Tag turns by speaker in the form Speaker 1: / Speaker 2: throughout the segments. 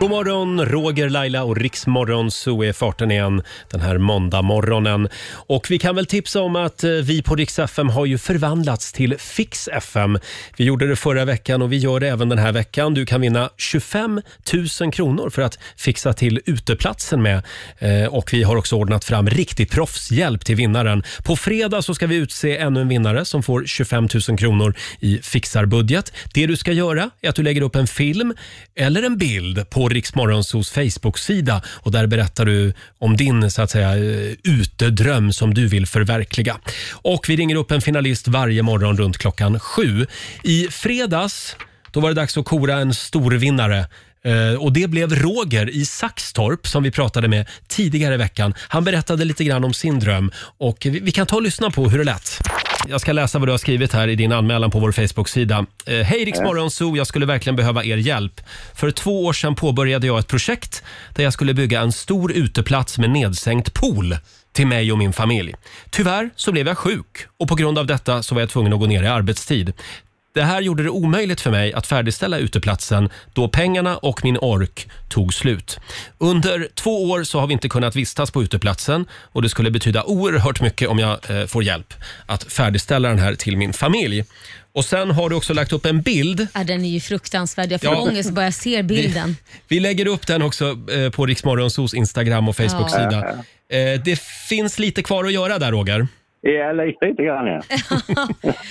Speaker 1: God morgon, Roger, Laila och Riksmorgon Så är farten igen den här måndagmorgonen. Och vi kan väl tipsa om att eh, vi på Rix FM har ju förvandlats till Fix FM. Vi gjorde det förra veckan och vi gör det även den här veckan. Du kan vinna 25 000 kronor för att fixa till uteplatsen med. Eh, Och vi har också ordnat fram riktig proffshjälp till vinnaren. På fredag så ska vi utse ännu en vinnare som får 25 000 kronor i fixarbudget. Det du ska göra är att du lägger upp en film eller en bild på Riksmorgonsos Facebook-sida och där berättar du om din så att säga eh, utedröm som du vill förverkliga. Och vi ringer upp en finalist varje morgon runt klockan sju. I fredags då var det dags att kora en storvinnare. Eh, och det blev Roger i Saxtorp som vi pratade med tidigare i veckan. Han berättade lite grann om sin dröm och vi, vi kan ta och lyssna på hur det lät. Jag ska läsa vad du har skrivit här i din anmälan på vår Facebook-sida. Eh, Hej Rix Morgonzoo, jag skulle verkligen behöva er hjälp. För två år sedan påbörjade jag ett projekt där jag skulle bygga en stor uteplats med nedsänkt pool till mig och min familj. Tyvärr så blev jag sjuk och på grund av detta så var jag tvungen att gå ner i arbetstid. Det här gjorde det omöjligt för mig att färdigställa uteplatsen då pengarna och min ork tog slut. Under två år så har vi inte kunnat vistas på uteplatsen och det skulle betyda oerhört mycket om jag eh, får hjälp att färdigställa den här till min familj. Och sen har du också lagt upp en bild.
Speaker 2: Ja, den är ju fruktansvärd. Jag får
Speaker 1: Ja.
Speaker 2: ångest bara jag ser bilden.
Speaker 1: Vi lägger upp den också eh, på Riksmorgonsos Instagram och Facebook-sida. Eh, det finns lite kvar att göra där Roger.
Speaker 3: Ja, lite, lite grann ja.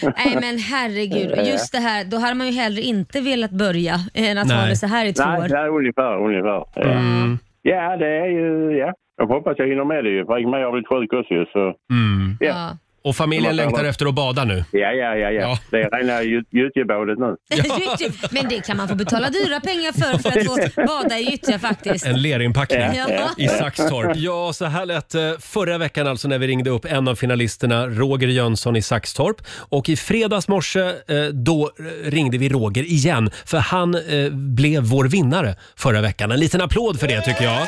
Speaker 2: Nej men herregud. Just det här, då hade man ju hellre inte velat börja än att ha
Speaker 1: Nej.
Speaker 2: det så här i två
Speaker 3: Nej,
Speaker 2: år.
Speaker 3: ja, ungefär, ungefär.
Speaker 1: Mm.
Speaker 3: Ja, det är ju, ja. Jag hoppas jag hinner med det ju, för jag har blivit sjuk också ju, så.
Speaker 1: Mm.
Speaker 3: Ja.
Speaker 2: Ja.
Speaker 1: Och familjen längtar efter att bada nu.
Speaker 3: Ja, ja, ja, ja.
Speaker 1: Ja.
Speaker 3: Det är rena gyt- gyttjebådet nu.
Speaker 2: Gyttja. Men det kan man få betala dyra pengar för, för att få bada i gyttja faktiskt.
Speaker 1: En lerinpackning
Speaker 2: Ja.
Speaker 1: i Saxtorp. Ja, så här lät det förra veckan alltså när vi ringde upp en av finalisterna, Roger Jönsson i Saxtorp. Och i fredags morse eh, då eh, ringde vi Roger igen för han eh, blev vår vinnare förra veckan. En liten applåd för det tycker jag.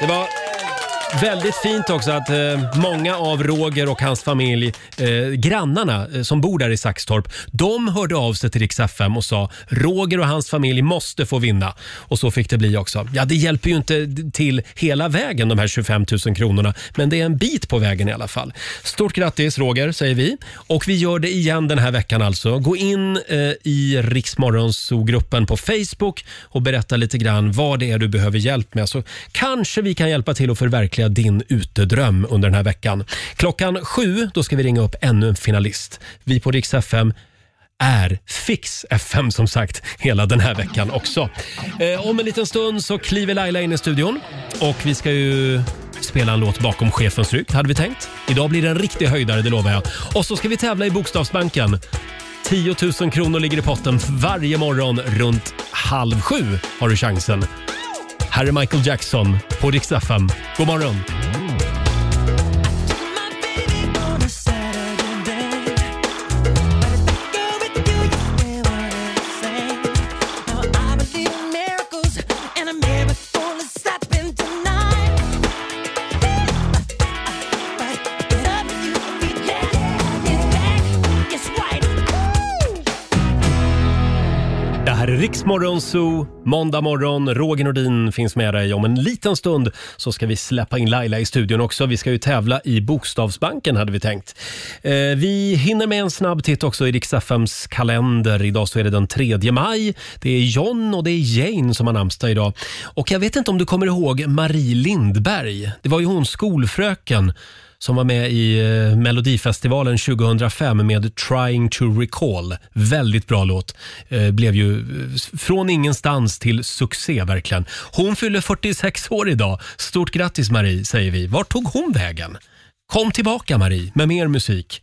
Speaker 1: Det var Väldigt fint också att eh, många av Roger och hans familj, eh, grannarna eh, som bor där i Saxtorp, de hörde av sig till Rix FM och sa Roger och hans familj måste få vinna. Och så fick det bli också. Ja, det hjälper ju inte till hela vägen de här 25 000 kronorna, men det är en bit på vägen i alla fall. Stort grattis Roger, säger vi. Och vi gör det igen den här veckan alltså. Gå in eh, i Riksmorgonzoo-gruppen på Facebook och berätta lite grann vad det är du behöver hjälp med. Så kanske vi kan hjälpa till att förverkliga din utedröm under den här veckan. Klockan sju då ska vi ringa upp ännu en finalist. Vi på Rix FM är Fix FM som sagt hela den här veckan också. Eh, om en liten stund så kliver Laila in i studion och vi ska ju spela en låt bakom chefens rygg hade vi tänkt. Idag blir det en riktig höjdare, det lovar jag. Och så ska vi tävla i Bokstavsbanken. 10 000 kronor ligger i potten varje morgon runt halv sju har du chansen. Här är Michael Jackson på Rix FM. God morgon! Det här är Riksmorgon Zoo, måndag morgon. Roger Nordin finns med dig. Om en liten stund så ska vi släppa in Laila i studion också. Vi ska ju tävla i Bokstavsbanken hade vi tänkt. Eh, vi hinner med en snabb titt också i Riks-FMs kalender. Idag så är det den 3 maj. Det är John och det är Jane som har namnsdag idag. Och jag vet inte om du kommer ihåg Marie Lindberg. Det var ju hon skolfröken som var med i eh, Melodifestivalen 2005 med Trying to recall. Väldigt bra låt. Eh, blev ju eh, från ingenstans till succé verkligen. Hon fyller 46 år idag. Stort grattis Marie säger vi. Vart tog hon vägen? Kom tillbaka Marie med mer musik.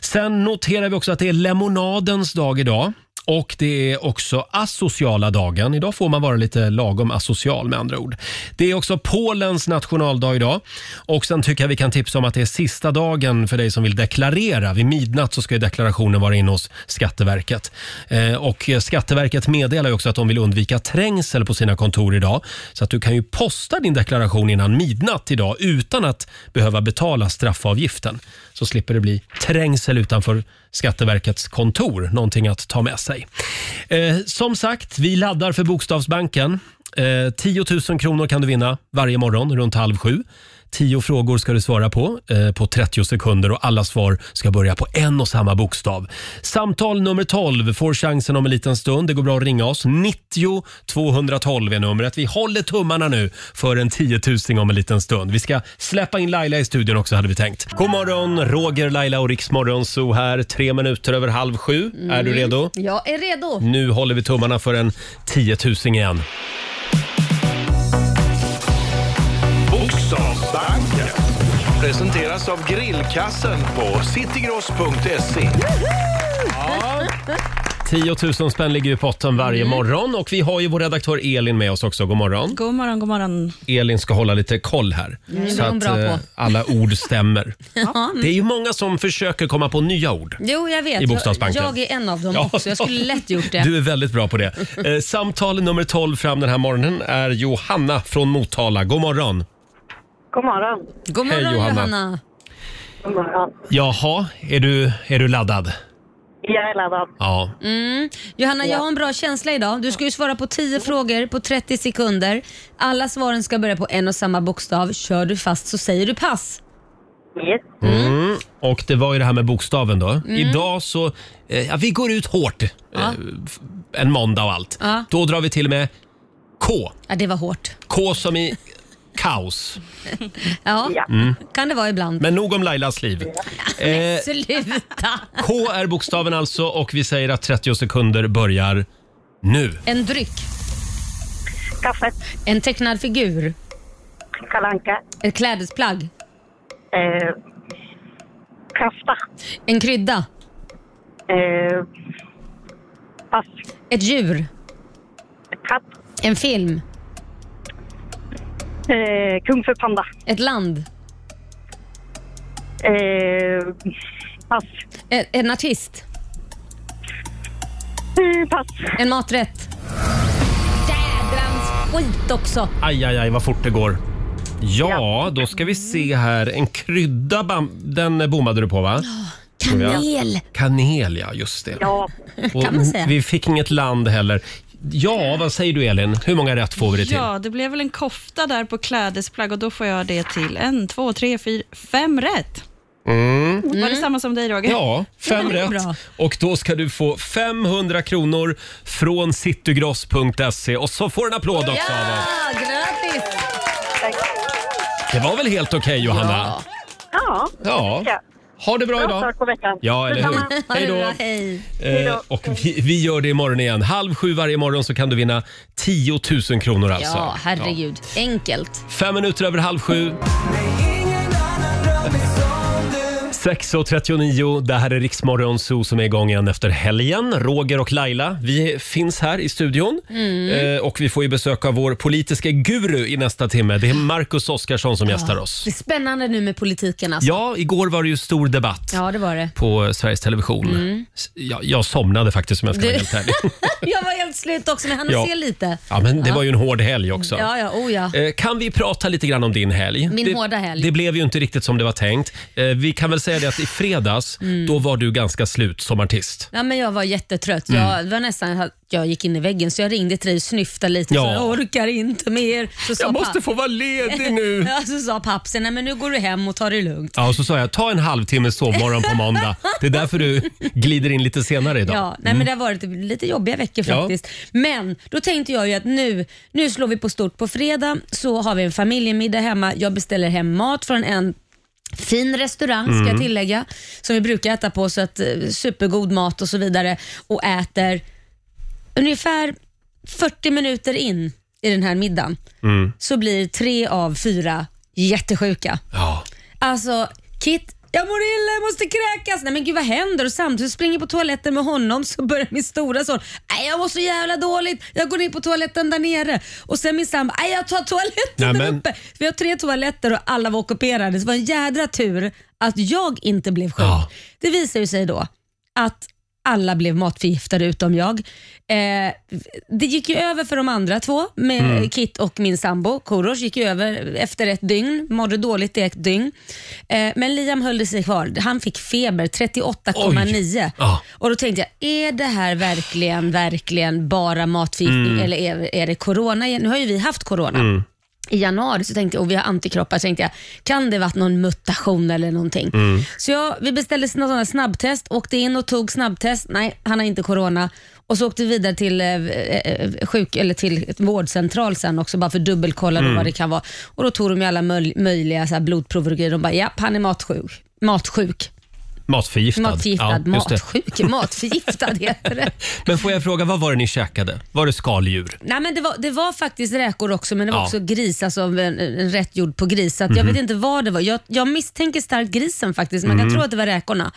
Speaker 1: Sen noterar vi också att det är lemonadens dag idag. Och det är också asociala dagen. Idag får man vara lite lagom asocial med andra ord. Det är också Polens nationaldag idag. Och sen tycker jag vi kan tipsa om att det är sista dagen för dig som vill deklarera. Vid midnatt så ska ju deklarationen vara inne hos Skatteverket. Eh, och Skatteverket meddelar ju också att de vill undvika trängsel på sina kontor idag. Så att du kan ju posta din deklaration innan midnatt idag utan att behöva betala straffavgiften. Så slipper det bli trängsel utanför Skatteverkets kontor. Någonting att ta med sig. Eh, som sagt, vi laddar för Bokstavsbanken. Eh, 10 000 kronor kan du vinna varje morgon runt halv sju. Tio frågor ska du svara på eh, på 30 sekunder och alla svar ska börja på en och samma bokstav. Samtal nummer 12 får chansen om en liten stund. Det går bra att ringa oss. 90 212 är numret. Vi håller tummarna nu för en 10 000 om en liten stund. Vi ska släppa in Laila i studion också hade vi tänkt. God morgon, Roger, Laila och Riksmorgon Zoo här. Tre minuter över halv sju. Är du redo?
Speaker 2: Jag är redo.
Speaker 1: Nu håller vi tummarna för en 10 000 igen.
Speaker 4: Presenteras av Grillkassen på citygross.se.
Speaker 1: 10 000 spänn ligger i potten varje morgon och vi har ju vår redaktör Elin med oss också. God morgon.
Speaker 5: God morgon, god morgon.
Speaker 1: Elin ska hålla lite koll här
Speaker 2: det
Speaker 1: så
Speaker 2: är hon
Speaker 1: att
Speaker 2: bra
Speaker 1: eh,
Speaker 2: på.
Speaker 1: alla ord stämmer.
Speaker 2: Ja,
Speaker 1: Det är ju många som försöker komma på nya ord.
Speaker 2: Jo, jag vet.
Speaker 1: I Bokstavsbanken.
Speaker 2: Jag, jag är en av dem
Speaker 1: Ja.
Speaker 2: också. Jag skulle lätt gjort det.
Speaker 1: Du är väldigt bra på det. Eh, samtal nummer 12 fram den här morgonen är Johanna från Motala. God morgon.
Speaker 6: God morgon.
Speaker 2: God
Speaker 1: Hej,
Speaker 2: morgon
Speaker 1: Johanna.
Speaker 2: Johanna.
Speaker 6: God morgon.
Speaker 1: Jaha, är du, är du laddad?
Speaker 6: Jag är laddad.
Speaker 1: Ja.
Speaker 2: Mm. Johanna, jag har en bra känsla idag. Du ska ju svara på 10 frågor på 30 sekunder. Alla svaren ska börja på en och samma bokstav. Kör du fast så säger du pass.
Speaker 6: Yes.
Speaker 1: Mm. Och det var ju det här med bokstaven då. Idag så, eh, ja, vi går ut hårt eh, f- en måndag och allt.
Speaker 2: Ja.
Speaker 1: Då drar vi till med K.
Speaker 2: Ja, det var hårt.
Speaker 1: K som i kaos.
Speaker 2: Ja,
Speaker 6: Ja.
Speaker 2: kan det vara ibland.
Speaker 1: Men nog om Lailas liv. Eh,
Speaker 2: Sluta!
Speaker 1: K är bokstaven alltså och vi säger att 30 sekunder börjar nu.
Speaker 2: En dryck.
Speaker 6: Kaffet.
Speaker 2: En tecknad figur.
Speaker 6: Kalanka.
Speaker 2: Ett klädesplagg.
Speaker 6: Eh, kafta.
Speaker 2: En krydda.
Speaker 6: Eh, pass.
Speaker 2: Ett djur.
Speaker 6: Katt.
Speaker 2: En film.
Speaker 6: Eh, kung för panda.
Speaker 2: Ett land.
Speaker 6: Eh, pass.
Speaker 2: En, en artist.
Speaker 6: Eh, pass.
Speaker 2: En maträtt. Jädrans skit också.
Speaker 1: Aj, aj, aj vad fort det går. Ja, då ska vi se här. En krydda, bam- den bommade du på va?
Speaker 2: Kanel.
Speaker 1: Kanel, ja just det.
Speaker 6: Ja.
Speaker 1: Och
Speaker 2: kan man säga.
Speaker 1: Vi fick inget land heller. Ja, vad säger du Elin? Hur många rätt får vi det till?
Speaker 5: Ja, det blev väl en kofta där på klädesplagg och då får jag det till en, två, tre, fyra, fem rätt. Var det samma som dig Roger?
Speaker 1: Mm. Ja, fem rätt.
Speaker 2: bra.
Speaker 1: Och då ska du få 500 kronor från citygross.se och så får du en applåd också av oss.
Speaker 2: Ja, grattis!
Speaker 1: Det var väl helt okej Johanna?
Speaker 6: Ja.
Speaker 1: Ja. Ha det bra
Speaker 6: Bra
Speaker 1: idag.
Speaker 6: start på veckan.
Speaker 1: Ja, eller hur?
Speaker 6: Detsamma.
Speaker 1: Hej då.
Speaker 2: Hej.
Speaker 1: Eh, och vi, vi gör det imorgon igen. Halv sju varje morgon så kan du vinna 10 000 kronor alltså.
Speaker 2: Ja, herregud. Enkelt.
Speaker 1: Fem minuter över halv sju. 6.39, det här är Riksmorgon Zoo som är igång igen efter helgen. Roger och Laila, vi finns här i studion
Speaker 2: Mm.
Speaker 1: eh, och vi får ju besök av vår politiska guru i nästa timme. Det är Marcus Oskarsson som gästar oss.
Speaker 2: Det är spännande nu med politiken alltså.
Speaker 1: Ja, igår var det ju stor debatt
Speaker 2: Ja, det var det.
Speaker 1: på Sveriges Television. S- Jag, jag somnade faktiskt om jag ska vara helt ärlig.
Speaker 2: jag var helt slut också, men han
Speaker 1: Ja.
Speaker 2: se lite.
Speaker 1: Ja, men det var ju en hård helg också.
Speaker 2: Ja, ja, oh ja.
Speaker 1: Eh, Kan vi prata lite grann om din helg?
Speaker 2: Min
Speaker 1: det,
Speaker 2: hårda helg.
Speaker 1: Det blev ju inte riktigt som det var tänkt. Eh, Vi kan väl säga det att i fredags,
Speaker 2: Mm.
Speaker 1: då var du ganska slut som artist.
Speaker 2: Ja, men jag var jättetrött.
Speaker 1: Mm.
Speaker 2: Jag var nästan att jag gick in i väggen så jag ringde till dig och snyftade lite.
Speaker 1: Ja.
Speaker 2: Så jag orkar inte mer. Så sa
Speaker 1: Jag måste
Speaker 2: papp-
Speaker 1: få vara ledig nu!
Speaker 2: Ja, så sa pappsen, nej men nu går du hem och tar det lugnt.
Speaker 1: Ja, och så sa jag, ta en halvtimmes sovmorgon på måndag. Det är därför du glider in lite senare idag.
Speaker 2: Ja, nej, men det har varit lite jobbiga veckor
Speaker 1: Ja.
Speaker 2: faktiskt. Men då tänkte jag ju att nu, nu slår vi på stort. På fredag så har vi en familjemiddag hemma. Jag beställer hem mat från en fin restaurang ska
Speaker 1: Mm.
Speaker 2: jag tillägga, som vi brukar äta på. Så att, eh, supergod mat och så vidare. Och äter ungefär 40 minuter in i den här middagen så blir tre av fyra jättesjuka.
Speaker 1: Ja.
Speaker 2: Alltså, Kit jag mår illa, jag måste kräkas. Nej men gud vad händer? Och samtidigt springer jag på toaletten med honom så börjar min stora son, nej jag mår så jävla dåligt, jag går ner på toaletten där nere. Och sen min sambo, nej jag tar toaletten
Speaker 1: Nej,
Speaker 2: där
Speaker 1: men-
Speaker 2: uppe. Vi har tre toaletter och alla var ockuperade. Så det var en jädra tur att jag inte blev sjuk.
Speaker 1: Ja.
Speaker 2: Det visar ju sig då att alla blev matförgiftade utom jag. Eh, det gick ju över för de andra två, med
Speaker 1: Mm.
Speaker 2: Kit och min sambo Korosh. gick ju över efter ett dygn, mådde dåligt i ett dygn. Eh, men Liam höll sig kvar. Han fick feber, 38,9.
Speaker 1: Oj. Ja.
Speaker 2: Och då tänkte jag, är det här verkligen, verkligen bara matförgiftning
Speaker 1: Mm.
Speaker 2: eller är, är det corona? Nu har ju vi haft corona. I januari så tänkte jag, och vi har antikroppar, så tänkte jag, kan det varit någon mutation eller någonting?
Speaker 1: Mm.
Speaker 2: Så jag, vi beställde här snabbtest, åkte in och tog snabbtest. Nej, han har inte corona. Och så åkte vi vidare till, eh, eh, sjuk, eller till ett vårdcentral sen också, bara för att dubbelkolla
Speaker 1: Mm.
Speaker 2: vad det kan vara. Och Då tog de alla möj- möjliga så här blodprover och grejer. De bara, ja, han är matsjuk. Matsjuk.
Speaker 1: Matförgiftad.
Speaker 2: Matförgiftad.
Speaker 1: Ja, just det.
Speaker 2: Matsjuk. Matförgiftad heter det.
Speaker 1: Men får jag fråga, vad var det ni käkade? Var det skaldjur?
Speaker 2: Nej, men det, var, det var faktiskt räkor också, men det var
Speaker 1: Ja. Mhm.
Speaker 2: också gris, alltså en, en rätt gjord på gris. Så att jag vet inte vad det var. Jag, jag misstänker starkt grisen faktiskt, men jag tror att det var räkorna.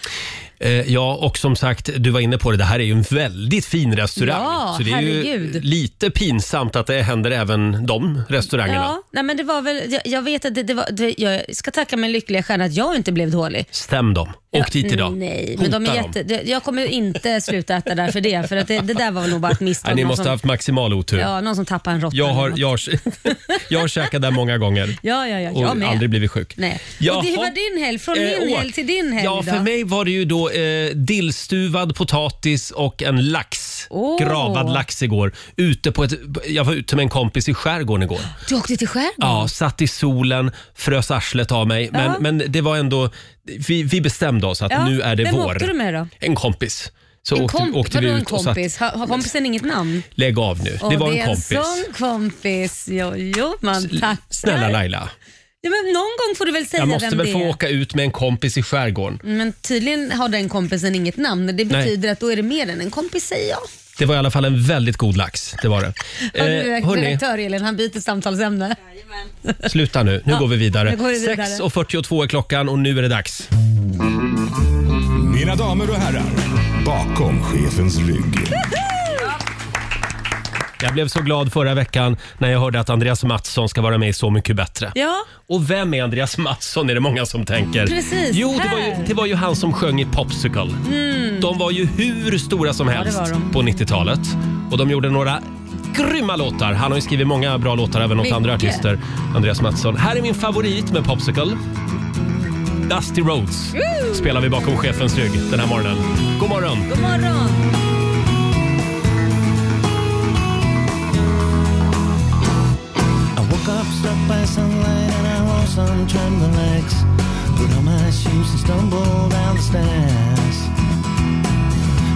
Speaker 1: Eh, ja, och som sagt, du var inne på det, det här är ju en väldigt fin restaurang.
Speaker 2: Ja,
Speaker 1: så det är ju
Speaker 2: herregud.
Speaker 1: lite pinsamt att det händer även de restaurangerna.
Speaker 2: Ja, nej, men det var väl, jag, jag vet att det, det var, det, jag ska tacka min lyckliga stjärna att jag inte blev dålig.
Speaker 1: Stäm dem. Åk dit idag.
Speaker 2: Nej, men de är
Speaker 1: Hota
Speaker 2: jätte,
Speaker 1: dem.
Speaker 2: det- jag kommer inte sluta äta där för det, för att det, det där var nog bara ett misstag.
Speaker 1: Nej, ni
Speaker 2: Någon
Speaker 1: måste
Speaker 2: som,
Speaker 1: ha haft maximal otur.
Speaker 2: Ja, någon som tappade en råtta.
Speaker 1: Jag har,
Speaker 2: eller något.
Speaker 1: jag, har, jag har käkat där många gånger
Speaker 2: Ja, ja, ja,
Speaker 1: och
Speaker 2: jag med.
Speaker 1: aldrig blivit sjuk.
Speaker 2: Nej. Och det, hur var din helg? Från
Speaker 1: Eh,
Speaker 2: min
Speaker 1: åh.
Speaker 2: helg till din helg
Speaker 1: Ja,
Speaker 2: då?
Speaker 1: för mig var det ju då eh, dillstuvad potatis och en lax.
Speaker 2: Åh.
Speaker 1: Gravad lax igår. Ute på ett, jag var ute med en kompis i skärgården igår.
Speaker 2: Du åkte till skärgården?
Speaker 1: Ja, satt i solen, frös arslet av mig. Men,
Speaker 2: Ja.
Speaker 1: men det var ändå, vi, vi bestämde oss att
Speaker 2: Ja,
Speaker 1: nu är det
Speaker 2: vem
Speaker 1: vår.
Speaker 2: åkte du med då?
Speaker 1: En kompis. Så
Speaker 2: En
Speaker 1: åkte,
Speaker 2: komp-
Speaker 1: åkte vi
Speaker 2: vadå
Speaker 1: ut
Speaker 2: en
Speaker 1: och satt,
Speaker 2: kompis? Har, har kompisen inget namn?
Speaker 1: lägg av nu.
Speaker 2: Åh,
Speaker 1: det var
Speaker 2: är
Speaker 1: en kompis.
Speaker 2: sån kompis. Jo, jo man tackar.
Speaker 1: Snälla Laila,
Speaker 2: Ja, men någon gång får du väl säga
Speaker 1: jag måste
Speaker 2: vem
Speaker 1: väl
Speaker 2: det
Speaker 1: få
Speaker 2: är.
Speaker 1: åka ut med en kompis i skärgården.
Speaker 2: Men tydligen har den kompisen inget namn. Det betyder att då är det mer än en kompis säger jag.
Speaker 1: Det var i alla fall en väldigt god lax. Det var det.
Speaker 2: Hör du
Speaker 1: Eh, hörni,
Speaker 2: redaktör Elin, han byter samtalsämne.
Speaker 1: sluta nu. Nu
Speaker 2: Ja,
Speaker 1: går vi vidare.
Speaker 2: nu går vi vidare.
Speaker 1: 6.42 är klockan och nu är det dags.
Speaker 7: Mina damer och herrar, bakom chefens rygg.
Speaker 1: Jag blev så glad förra veckan när jag hörde att Andreas Mattsson ska vara med i Så mycket bättre.
Speaker 2: Ja,
Speaker 1: Och vem är Andreas Mattsson är det många som tänker.
Speaker 2: Precis,
Speaker 1: jo, det var, ju,
Speaker 2: här. Mm.
Speaker 1: det var ju han som sjöng i Popsicle. De var ju hur stora som helst
Speaker 2: var de.
Speaker 1: på 90-talet. Och de gjorde några grymma låtar. Han har ju skrivit många bra låtar även åt
Speaker 2: Mycket.
Speaker 1: andra artister. Andreas Mattsson. Här är min favorit med Popsicle. Dusty Roads spelar vi bakom chefens rygg den här morgonen. God morgon!
Speaker 2: god morgon.
Speaker 8: Woke up struck by sunlight and I rose on trembling legs. Put on my shoes and stumbled down the stairs.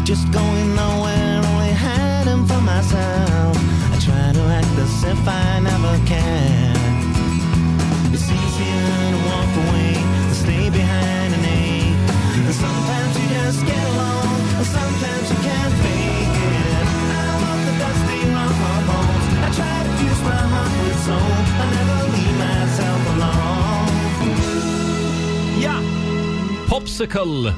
Speaker 8: Just going nowhere, only hiding from myself. I try to act as if I never cared. It's easier to walk away than stay behind and ache. And sometimes you just get along, and sometimes you can't fake it. I want the dusty my. I try to fuse my heart with soul.
Speaker 1: Popsicle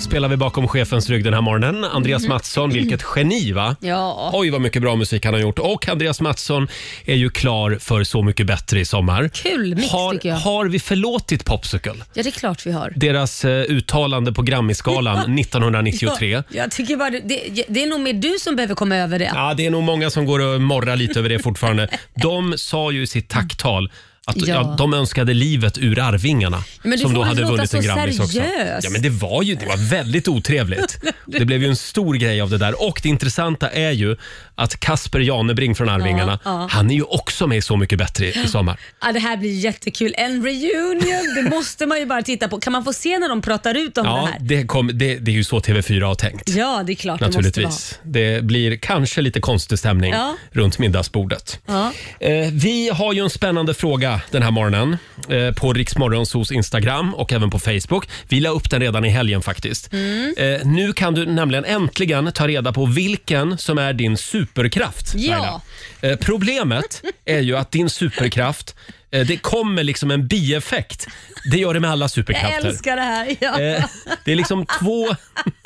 Speaker 1: spelar vi bakom chefens rygg den här morgonen. Andreas Mattsson, vilket geni va?
Speaker 2: Ja.
Speaker 1: Oj vad mycket bra musik han har gjort. Och Andreas Mattsson är ju klar för Så mycket bättre i sommar.
Speaker 2: Kul mix
Speaker 1: har,
Speaker 2: tycker jag.
Speaker 1: har vi förlåtit Popsicle?
Speaker 2: Ja, det är klart vi har.
Speaker 1: Deras eh, uttalande på Grammisgalan 1993.
Speaker 2: Ja, jag tycker bara det, det, det är nog mer du som behöver komma över det.
Speaker 1: Ja, det är nog många som går och morrar lite över det fortfarande. De sa ju i sitt tacktal att ja.
Speaker 2: Ja.
Speaker 1: de önskade livet ur Arvingarna
Speaker 2: Men du
Speaker 1: som
Speaker 2: får
Speaker 1: då
Speaker 2: väl
Speaker 1: hade
Speaker 2: låta
Speaker 1: vunnit
Speaker 2: så
Speaker 1: en Grammis också.
Speaker 2: seriös.
Speaker 1: Ja, men det var ju det var väldigt otrevligt. Det blev ju en stor grej av det där. Och det intressanta är ju att Kasper Janebring från Arvingarna,
Speaker 2: Ja,
Speaker 1: han är ju också med i Så mycket bättre i, sommar.
Speaker 2: Ja, det här blir jättekul. En reunion, det måste man ju bara titta på. Kan man få se när de pratar ut om det
Speaker 1: Ja,
Speaker 2: här?
Speaker 1: det, kom, det, det är ju så TV4 har tänkt.
Speaker 2: Ja, det är klart det måste
Speaker 1: Naturligtvis. Det blir kanske lite konstig stämning
Speaker 2: Ja.
Speaker 1: runt middagsbordet.
Speaker 2: vara. Ja.
Speaker 1: Eh, vi har ju en spännande fråga den här morgonen eh, på Riksmorgonsos Instagram och även på Facebook. Vi la upp den redan i helgen faktiskt.
Speaker 2: Mm.
Speaker 1: Eh, nu kan du nämligen äntligen ta reda på vilken som är din superkraft.
Speaker 2: Ja.
Speaker 1: Eh, problemet är ju att din superkraft Eh, Det kommer liksom en bieffekt. Det gör det med alla
Speaker 2: Jag
Speaker 1: superkrafter.
Speaker 2: älskar det här. Ja.
Speaker 1: Eh, Det är liksom två,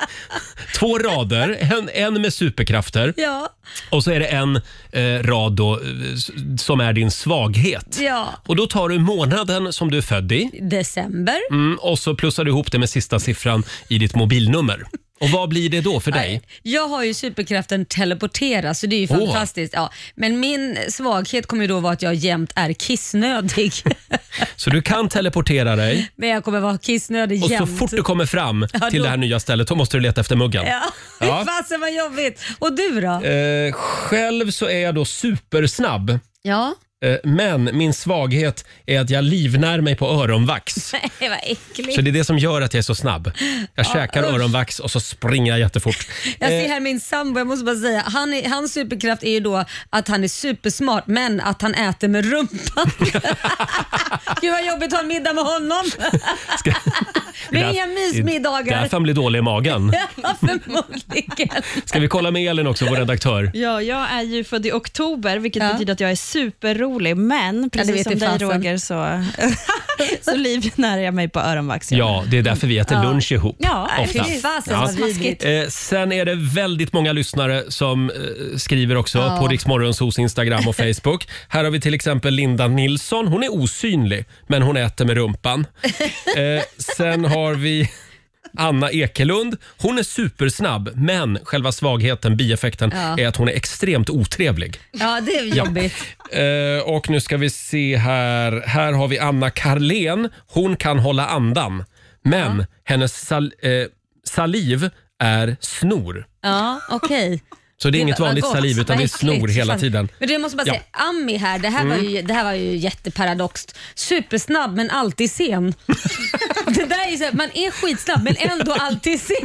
Speaker 1: två rader, en, en med superkrafter
Speaker 2: Ja.
Speaker 1: och så är det en eh, rad då, eh, s- som är din svaghet.
Speaker 2: ja.
Speaker 1: Och Då tar du månaden som du är född i
Speaker 2: December.
Speaker 1: mm, och så plussar du ihop det med sista siffran i ditt mobilnummer. Och Vad blir det då för dig?
Speaker 2: Jag har ju superkraften teleportera så det är ju
Speaker 1: Åh.
Speaker 2: fantastiskt. Ja. Men min svaghet kommer ju då vara att jag jämt är kissnödig.
Speaker 1: Så du kan teleportera dig
Speaker 2: Men jag kommer vara kissnödig
Speaker 1: och så
Speaker 2: jämt.
Speaker 1: fort du kommer fram
Speaker 2: Ja,
Speaker 1: till
Speaker 2: då-
Speaker 1: det här nya stället då måste du leta efter muggen.
Speaker 2: Ja,
Speaker 1: Ja.
Speaker 2: fasen vad jobbigt. Och du då?
Speaker 1: Eh, själv så är jag då supersnabb.
Speaker 2: Ja.
Speaker 1: Eh, Men min svaghet är att jag livnär mig på öronvax.
Speaker 2: Nej, vad äckligt.
Speaker 1: Så det är det som gör att jag är så snabb. Jag käkar
Speaker 2: usch.
Speaker 1: öronvax och så springer jag jättefort.
Speaker 2: Jag ser
Speaker 1: Eh,
Speaker 2: här min sambo, jag måste bara säga, han är, hans superkraft är ju då att han är supersmart men att han äter med rumpan. Gud vad jobbigt att ha en middag med honom. Det är inga
Speaker 1: Det är
Speaker 2: mysmiddagar.
Speaker 1: därför han blir dålig i magen.
Speaker 2: Ja, förmodligen.
Speaker 1: Ska vi kolla med Elin också, vår redaktör?
Speaker 5: Ja, jag är ju född i oktober, vilket
Speaker 2: Ja.
Speaker 5: betyder att jag är superrolig, men precis
Speaker 2: vet
Speaker 5: som
Speaker 2: vi
Speaker 5: dig
Speaker 2: fasen.
Speaker 5: Roger så, så livnär jag mig på öronvax.
Speaker 1: Ja, det är därför vi äter lunch ihop.
Speaker 5: Ja,
Speaker 1: ofta.
Speaker 2: Fy fasen
Speaker 1: Ja.
Speaker 2: vad vidrigt.
Speaker 1: Eh, sen är det väldigt många lyssnare som eh, skriver också
Speaker 2: Ja.
Speaker 1: på Riksmorgonsos Instagram och Facebook. Här har vi till exempel Linda Nilsson. Hon är osynlig, men hon äter med rumpan. Eh, sen har vi Anna Ekelund. Hon är supersnabb, men själva svagheten, bieffekten,
Speaker 2: Ja.
Speaker 1: är att hon är extremt otrevlig.
Speaker 2: Ja, det är jobbigt.
Speaker 1: Eh, och nu ska vi se här. Här har vi Anna Karlén. Hon kan hålla andan, men hennes sal eh, saliv är snor.
Speaker 2: Ja, okej.
Speaker 1: Så det är inget vanligt saliv utan det är snor hela tiden.
Speaker 2: Men du, jag måste bara
Speaker 1: Ja.
Speaker 2: säga, Ami här, det här, var ju, det här var ju jätteparadoxt. Supersnabb men alltid sen. det där är ju så här, man är skitsnabb men ändå alltid sen.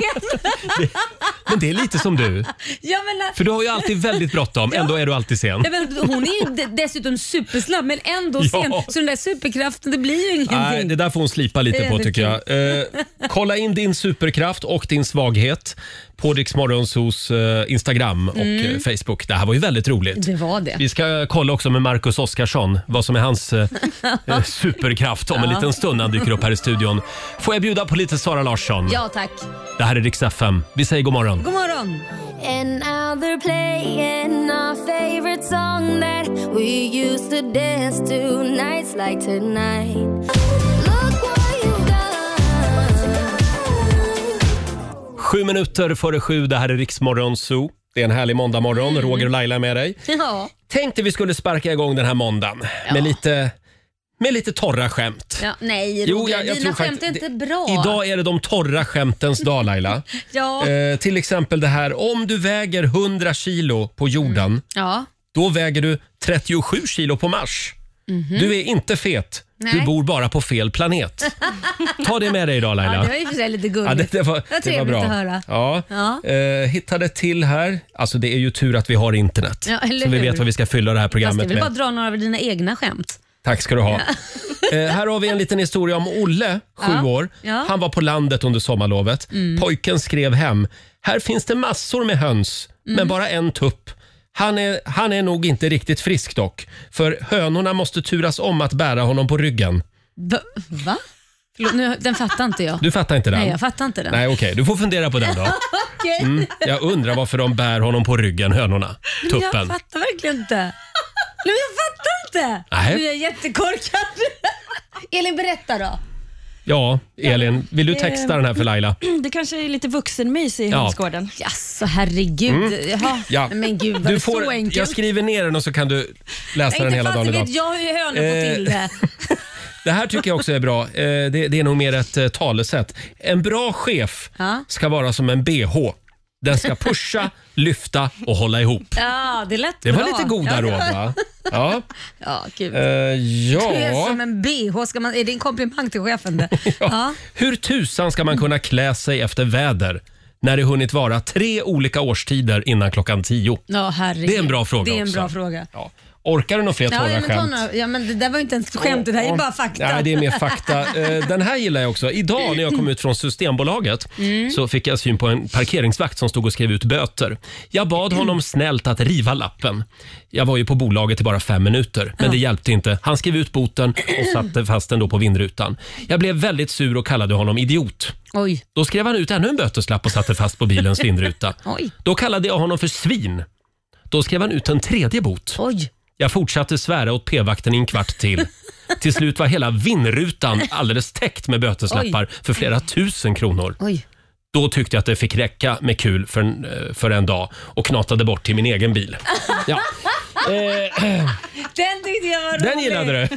Speaker 1: Men det är lite som du.
Speaker 2: ja, men,
Speaker 1: För du har ju alltid väldigt bråttom, ändå är du alltid sen.
Speaker 2: Ja, men hon är ju de- dessutom supersnabb men ändå
Speaker 1: Ja.
Speaker 2: sen. Så den där superkraften, det blir ju ingenting.
Speaker 1: Nej, det där får hon slipa
Speaker 2: Det
Speaker 1: lite
Speaker 2: är
Speaker 1: på tycker jag. Eh, kolla in din superkraft och din svaghet på Riksmorgonsos eh, Instagram och
Speaker 2: Mm.
Speaker 1: eh, Facebook. Det här var ju väldigt roligt.
Speaker 2: Det var det.
Speaker 1: Vi ska kolla också med Marcus Oskarsson vad som är hans eh, eh, superkraft om en
Speaker 2: Ja.
Speaker 1: liten stund när han dyker upp här i studion. Får jag bjuda på lite Sara Larsson?
Speaker 2: Ja tack.
Speaker 1: Det här är Rix FM. Vi säger god morgon.
Speaker 2: God morgon.
Speaker 9: And now they're playing our favorite song that we used to dance to nights like tonight.
Speaker 1: Sju minuter före sju. Det här är Riksmorgon Zoo. Det är en härlig måndagmorgon. Roger och Laila är med dig.
Speaker 2: Ja.
Speaker 1: Tänkte vi skulle sparka igång den här måndagen med, lite, med lite torra skämt.
Speaker 2: Ja, nej
Speaker 1: Jo,
Speaker 2: Roger,
Speaker 1: jag- jag
Speaker 2: dina
Speaker 1: tror
Speaker 2: skämt är
Speaker 1: faktiskt-
Speaker 2: inte bra.
Speaker 1: Idag är det de torra skämtens dag Laila.
Speaker 2: Ja.
Speaker 1: Eh, till exempel det här, om du väger 100 kilo på jorden,
Speaker 2: Ja.
Speaker 1: då väger du 37 kilo på Mars. Du är inte fet, du
Speaker 2: Mhm. Nej.
Speaker 1: bor bara på fel planet. Ta det med dig idag Laila.
Speaker 2: Ja, det var i och för sig lite gulligt.
Speaker 1: Ja, det, det var, det var
Speaker 2: trevligt
Speaker 1: bra.
Speaker 2: att höra.
Speaker 1: Ja.
Speaker 2: Ja.
Speaker 1: Eh, hittade till här. Alltså det är ju tur att vi har internet.
Speaker 2: Ja, eller
Speaker 1: så vi
Speaker 2: hur?
Speaker 1: vet vad vi ska fylla det här
Speaker 2: Fast
Speaker 1: programmet
Speaker 2: det är väl bara
Speaker 1: med.
Speaker 2: dra några av dina egna skämt.
Speaker 1: Tack ska du ha. Eh, här har vi en liten historia om Olle, sju
Speaker 2: Ja.
Speaker 1: år.
Speaker 2: Ja. Mm.
Speaker 1: Han var på landet under sommarlovet. Pojken skrev hem. Här finns det massor med höns,
Speaker 2: Mm.
Speaker 1: men bara en tupp. Han är, han är nog inte riktigt frisk dock, för hönorna måste turas om att bära honom på ryggen.
Speaker 2: Va? Va? Förlåt, nu, den fattar inte jag.
Speaker 1: Du fattar inte den?
Speaker 2: Nej, jag fattar inte den.
Speaker 1: Nej, okej. Du får fundera på den då.
Speaker 2: Okej.
Speaker 1: Mm. Jag undrar varför de bär honom på ryggen, hönorna.
Speaker 2: Jag
Speaker 1: Tuppen.
Speaker 2: fattar verkligen inte. Nej, men jag fattar inte.
Speaker 1: Nej.
Speaker 2: Du är jättekorkad. Elin, berätta då.
Speaker 1: Ja, Elin, vill du texta den här för Laila?
Speaker 5: Det kanske är lite vuxenmys i
Speaker 1: Ja.
Speaker 5: hönsgården.
Speaker 2: Jaså, herregud. Jaha.
Speaker 1: Mm. Ja.
Speaker 2: Nej, Men gud, var
Speaker 1: Du
Speaker 2: det
Speaker 1: får,
Speaker 2: så enkelt?
Speaker 1: jag skriver ner den och så kan du läsa den hela dagen idag.
Speaker 2: vet jag hur hönor får till det.
Speaker 1: Det här tycker jag också är bra. Eh, Det, det är nog mer ett eh, talesätt. En bra chef
Speaker 2: Ja.
Speaker 1: ska vara som en bh. Den ska pusha, lyfta och hålla ihop.
Speaker 2: Ja, det lät
Speaker 1: Det var
Speaker 2: bra.
Speaker 1: lite goda
Speaker 2: det
Speaker 1: råd va? Ja.
Speaker 2: Ja, gud.
Speaker 1: Eh,
Speaker 2: Du är
Speaker 1: ja.
Speaker 2: som en bh. Ska man, är det en komplimang till chefen? Det? ja.
Speaker 1: Hur tusan ska man kunna klä sig efter väder när det hunnit vara tre olika årstider innan klockan tio?
Speaker 2: Ja, herregud.
Speaker 1: Det är en bra fråga
Speaker 2: Det är en
Speaker 1: också.
Speaker 2: bra fråga.
Speaker 1: Ja. Orkar du några fler
Speaker 2: Ja,
Speaker 1: torra
Speaker 2: ja, men,
Speaker 1: skämt?
Speaker 2: ja, men det där var inte ens skämt, det där är bara fakta.
Speaker 1: Nej, det är mer fakta. Eh, Den här gillar jag också. Idag när jag kom ut från Systembolaget
Speaker 2: Mm.
Speaker 1: så fick jag syn på en parkeringsvakt som stod och skrev ut böter. Jag bad honom snällt att riva lappen. Jag var ju på bolaget i bara fem minuter, men det hjälpte inte. Han skrev ut boten och satte fast den då på vindrutan. Jag blev väldigt sur och kallade honom idiot.
Speaker 2: Oj.
Speaker 1: Då skrev han ut ännu en böteslapp och satte fast på bilens vindruta.
Speaker 2: Oj.
Speaker 1: Då kallade jag honom för svin. Då skrev han ut en tredje bot.
Speaker 2: Oj.
Speaker 1: Jag fortsatte svära åt p-vakten i en kvart till. Till slut var hela vindrutan alldeles täckt med böteslappar för flera tusen kronor.
Speaker 2: Oj.
Speaker 1: Då tyckte jag att det fick räcka med kul för en, eh, för en dag och knatade bort till min egen bil. Ja. Eh,
Speaker 2: Den tyckte jag var rolig.
Speaker 1: den gillade du.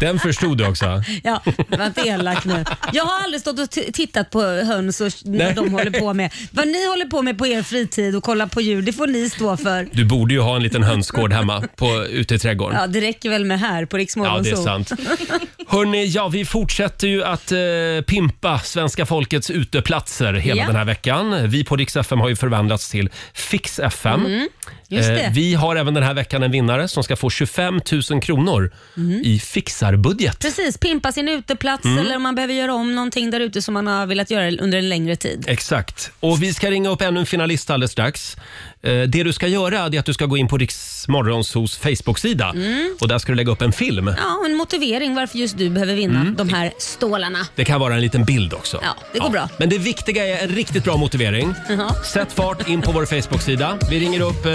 Speaker 1: Den förstod du också.
Speaker 2: Ja, var inte elak nu. Jag har aldrig stått och t- tittat på höns och vad de håller på med. Vad ni håller på med på er fritid och kolla på djur, det får ni stå för.
Speaker 1: Du borde ju ha en liten hönsgård hemma på, ute i trädgården.
Speaker 2: Ja, det räcker väl med här på Rix
Speaker 1: Ja, det är sant. Hörrni, ja, vi fortsätter ju att eh, pimpa svenska folkets uteplatser hela
Speaker 2: Ja.
Speaker 1: den här veckan. Vi på Rix FM har ju förvandlats till Fix FM.
Speaker 2: Just det.
Speaker 1: Eh, vi har även den här veckan en vinnare som ska få 25 000 kronor
Speaker 2: Mm.
Speaker 1: i fixarbudget.
Speaker 2: Precis, pimpa sin uteplats
Speaker 1: Mm.
Speaker 2: eller om man behöver göra om någonting där ute som man har velat göra under en längre tid.
Speaker 1: Exakt. Och vi ska ringa upp ännu en finalist alldeles strax. Eh, det du ska göra är att du ska gå in på Rix Morgonzos Facebook-sida
Speaker 2: Mm.
Speaker 1: och där ska du lägga upp en film.
Speaker 2: Ja, en motivering varför just du behöver vinna
Speaker 1: Mm.
Speaker 2: de här stålarna.
Speaker 1: Det kan vara en liten bild också.
Speaker 2: Ja, det går bra.
Speaker 1: Men det viktiga är en riktigt bra motivering.
Speaker 2: Jaha.
Speaker 1: Sätt fart in på vår Facebook-sida. Vi ringer upp eh,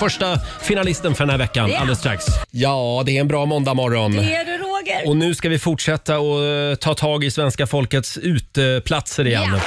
Speaker 1: första finalisten för den här veckan
Speaker 2: Ja.
Speaker 1: alldeles strax. Ja, det är en bra måndagmorgon.
Speaker 2: Det är du Roger.
Speaker 1: Och nu ska vi fortsätta och eh, ta tag i svenska folkets uteplatser igen.
Speaker 4: Riks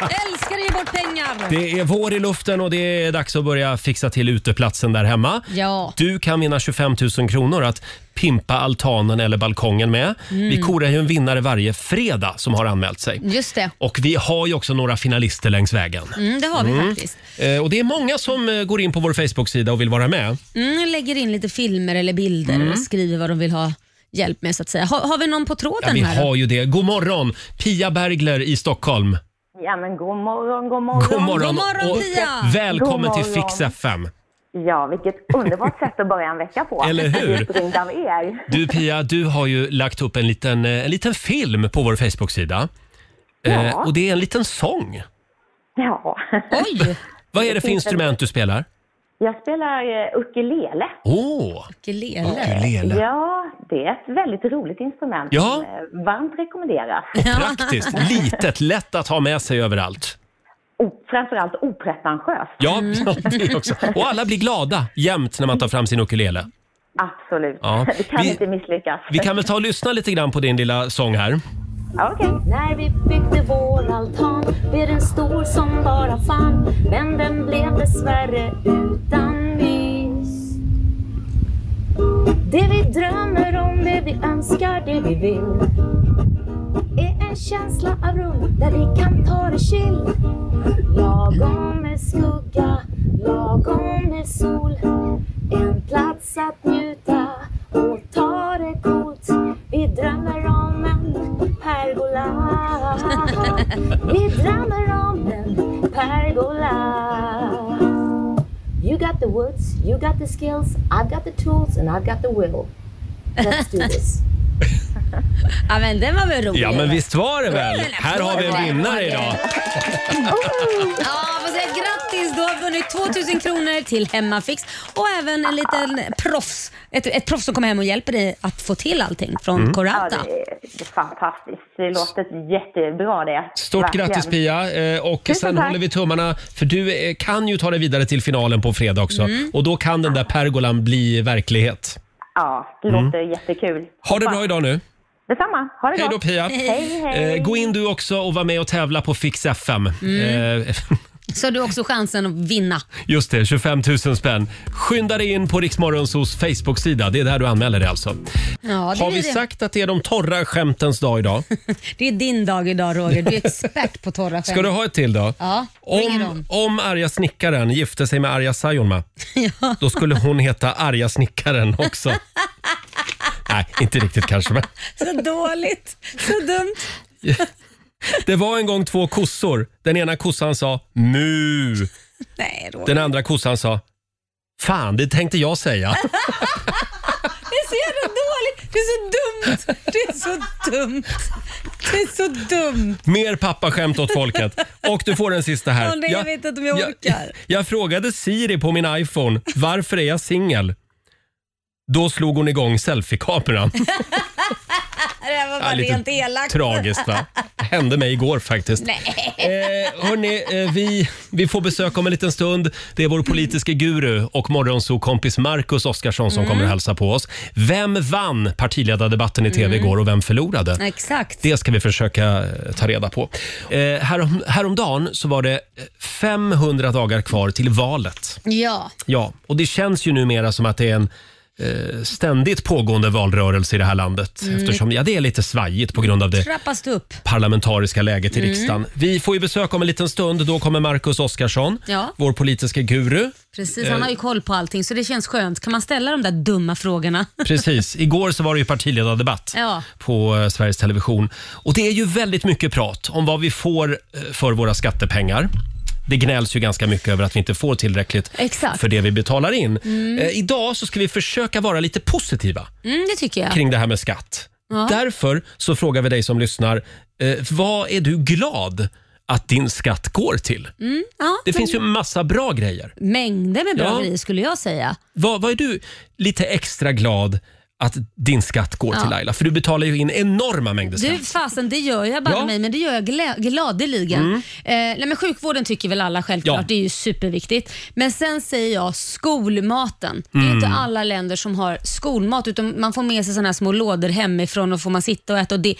Speaker 2: Älskar att ge bort pengar.
Speaker 1: Det är vår i luften och det är dags att börja fixa till uteplatsen där hemma.
Speaker 2: Ja.
Speaker 1: Du kan vinna 25 000 kronor att pimpa altanen eller balkongen med.
Speaker 2: Mm.
Speaker 1: Vi korar ju en vinnare varje fredag som har anmält sig.
Speaker 2: Just det.
Speaker 1: Och vi har ju också några finalister längs vägen.
Speaker 2: Mm, det har vi
Speaker 1: Mm.
Speaker 2: faktiskt.
Speaker 1: Eh, Och det är många som eh, går in på vår Facebook-sida och vill vara med.
Speaker 2: Mm, lägger in lite filmer eller bilder
Speaker 1: Mm.
Speaker 2: eller skriver vad de vill ha hjälp med så att säga. Har, har vi någon på tråden
Speaker 1: Ja, vi
Speaker 2: här? då?
Speaker 1: har ju det. God morgon! Pia Bergler i Stockholm.
Speaker 6: Ja, men god morgon, god morgon.
Speaker 1: God morgon,
Speaker 2: God morgon,
Speaker 1: och
Speaker 2: Pia!
Speaker 1: välkommen
Speaker 6: God
Speaker 1: till
Speaker 6: morgon.
Speaker 1: Fix FM.
Speaker 6: Ja, vilket underbart sätt att börja en vecka på.
Speaker 1: Eller hur?
Speaker 6: Av er.
Speaker 1: Du Pia, du har ju lagt upp en liten, eh, en liten film på vår Facebook-sida. Eh,
Speaker 6: Ja.
Speaker 1: och det är en liten sång.
Speaker 6: Ja.
Speaker 2: Oj!
Speaker 1: Vad är det för instrument du spelar?
Speaker 6: Jag spelar uh, ukulele.
Speaker 1: Åh,
Speaker 2: Ukulele.
Speaker 1: ukulele.
Speaker 6: Ja, det är ett väldigt roligt instrument
Speaker 1: Ja.
Speaker 6: som eh, varmt rekommenderas.
Speaker 1: Praktiskt, litet, lätt att ha med sig överallt.
Speaker 6: Och framförallt opretentiöst.
Speaker 1: Ja, det också. Och alla blir glada jämt när man tar fram sin ukulele.
Speaker 6: Absolut.
Speaker 1: Ja.
Speaker 6: Det kan
Speaker 1: Vi-
Speaker 6: inte misslyckas.
Speaker 1: Vi kan väl ta och lyssna lite grann på din lilla sång här.
Speaker 6: Ja, Okej.
Speaker 9: När vi byggde vår altan blev den stor som bara fan Men den blev dessvärre utan mys Det vi drömmer om, det vi önskar, det vi vill är en känsla av rum där vi kan ta det chill. Lagom med skugga, lagom med sol. En plats att njuta och ta det coolt. Vi drömmer om en pergola. Vi drömmer om en pergola. You got the woods, you got the skills I've got the tools and I've got the will Let's do this
Speaker 2: Ja, men den var väl rolig?
Speaker 1: Ja, men visst var det väl? Här har vi en vinnare idag.
Speaker 2: Ja, får säga grattis! Du har vunnit 2000 kronor till Hemmafix och även en liten proffs, ett, ett proffs som kommer hem och hjälper dig att få till allting från
Speaker 1: Mm.
Speaker 6: Ja,
Speaker 2: Corauta.
Speaker 6: det, är, det är fantastiskt. Det låter jättebra det.
Speaker 1: Stort
Speaker 6: Verkligen.
Speaker 1: grattis Pia! Eh, Och
Speaker 6: Tusen
Speaker 1: sen
Speaker 6: tack.
Speaker 1: håller vi tummarna för du eh, kan ju ta dig vidare till finalen på fredag också.
Speaker 6: Mm.
Speaker 1: Och då kan den där pergolan bli verklighet.
Speaker 6: Ja, det
Speaker 1: Mm.
Speaker 6: låter jättekul.
Speaker 1: Ha det bra idag nu.
Speaker 6: Detsamma. Ha det
Speaker 1: Hej
Speaker 6: gott.
Speaker 1: då Pia!
Speaker 6: Hej, hej.
Speaker 1: Eh, Gå in du också och var med och tävla på Fix FM.
Speaker 2: Mm.
Speaker 1: Eh,
Speaker 2: Så har du också chansen att vinna.
Speaker 1: Just det, 25 000 spänn. Skynda dig in på Riksmorgonsos Facebook-sida. Det är där du anmäler dig alltså.
Speaker 2: Ja, det
Speaker 1: Har
Speaker 2: är
Speaker 1: vi
Speaker 2: det.
Speaker 1: sagt att det är de torra skämtens dag idag?
Speaker 2: Det är din dag idag Roger. Du är expert på torra skämt.
Speaker 1: Ska du ha ett till då?
Speaker 2: Ja,
Speaker 1: Om, om arga snickaren gifte sig med arga Saijonmaa, då skulle hon heta arga snickaren också. Nej, inte riktigt kanske. Men
Speaker 2: Så dåligt, så dumt.
Speaker 1: Det var en gång två kossor. Den ena kossan sa mu.
Speaker 2: Nej, Roger.
Speaker 1: Den andra kossan sa fan, det tänkte jag säga.
Speaker 2: Det är så jävla dåligt. Det är så dumt. Det är så dumt. Det är så dumt.
Speaker 1: Mer pappaskämt åt folket. Och du får den sista här.
Speaker 2: Åh, nej, jag vet inte om jag
Speaker 1: jag,
Speaker 2: orkar.
Speaker 1: jag frågade Siri på min iPhone, varför är jag singel? Då slog hon igång selfiekameran.
Speaker 2: Det var bara rent elakt.
Speaker 1: Tragiskt va? Hände mig igår faktiskt.
Speaker 2: Nej.
Speaker 1: Eh, hörni, eh, vi, vi får besök om en liten stund. Det är vår politiska guru och morgonsokompis Marcus Oskarsson som
Speaker 2: Mm.
Speaker 1: kommer att hälsa på oss. Vem vann partiledardebatten i TV
Speaker 2: Mm.
Speaker 1: igår och vem förlorade?
Speaker 2: Exakt.
Speaker 1: Det ska vi försöka eh, ta reda på. Eh, härom, häromdagen så var det eh, 500 dagar kvar till valet.
Speaker 2: Ja.
Speaker 1: Ja, och det känns ju numera som att det är en eh, ständigt pågående valrörelse i det här landet.
Speaker 2: Mm.
Speaker 1: Eftersom ja, det är lite svajigt på grund av det
Speaker 2: Trappas det upp.
Speaker 1: parlamentariska läget i
Speaker 2: Mm.
Speaker 1: riksdagen. Vi får ju besök om en liten stund. Då kommer Marcus Oskarsson,
Speaker 2: Ja.
Speaker 1: vår politiska guru.
Speaker 2: Precis,
Speaker 1: Eh.
Speaker 2: han har ju koll på allting så det känns skönt. Kan man ställa de där dumma frågorna?
Speaker 1: Precis. Igår så var det ju partiledardebatt
Speaker 2: Ja.
Speaker 1: på eh, Sveriges Television. Och det är ju väldigt mycket prat om vad vi får eh, för våra skattepengar. Det gnälls ju ganska mycket över att vi inte får tillräckligt
Speaker 2: Exakt.
Speaker 1: för det vi betalar in.
Speaker 2: Mm.
Speaker 1: Eh, idag så ska vi försöka vara lite positiva
Speaker 2: Mm, det tycker jag.
Speaker 1: kring det här med skatt.
Speaker 2: Ja.
Speaker 1: Därför så frågar vi dig som lyssnar, eh, vad är du glad att din skatt går till?
Speaker 2: Mm, ja,
Speaker 1: Det finns ju massa bra grejer.
Speaker 2: Mängder med bra
Speaker 1: Ja.
Speaker 2: grejer skulle jag säga.
Speaker 1: Vad, vad är du lite extra glad att din skatt går till Laila? För du betalar ju in enorma mängder
Speaker 2: Du
Speaker 1: skatt.
Speaker 2: fasen, det gör jag bara
Speaker 1: Ja.
Speaker 2: mig, men det gör jag glä- gladeligen.
Speaker 1: Mm.
Speaker 2: Eh, nej, men sjukvården tycker väl alla självklart,
Speaker 1: Ja.
Speaker 2: det är ju superviktigt. Men sen säger jag skolmaten. Det är
Speaker 1: Mm.
Speaker 2: inte alla länder som har skolmat, utan man får med sig såna här små lådor hemifrån och får man sitta och äta. Och det,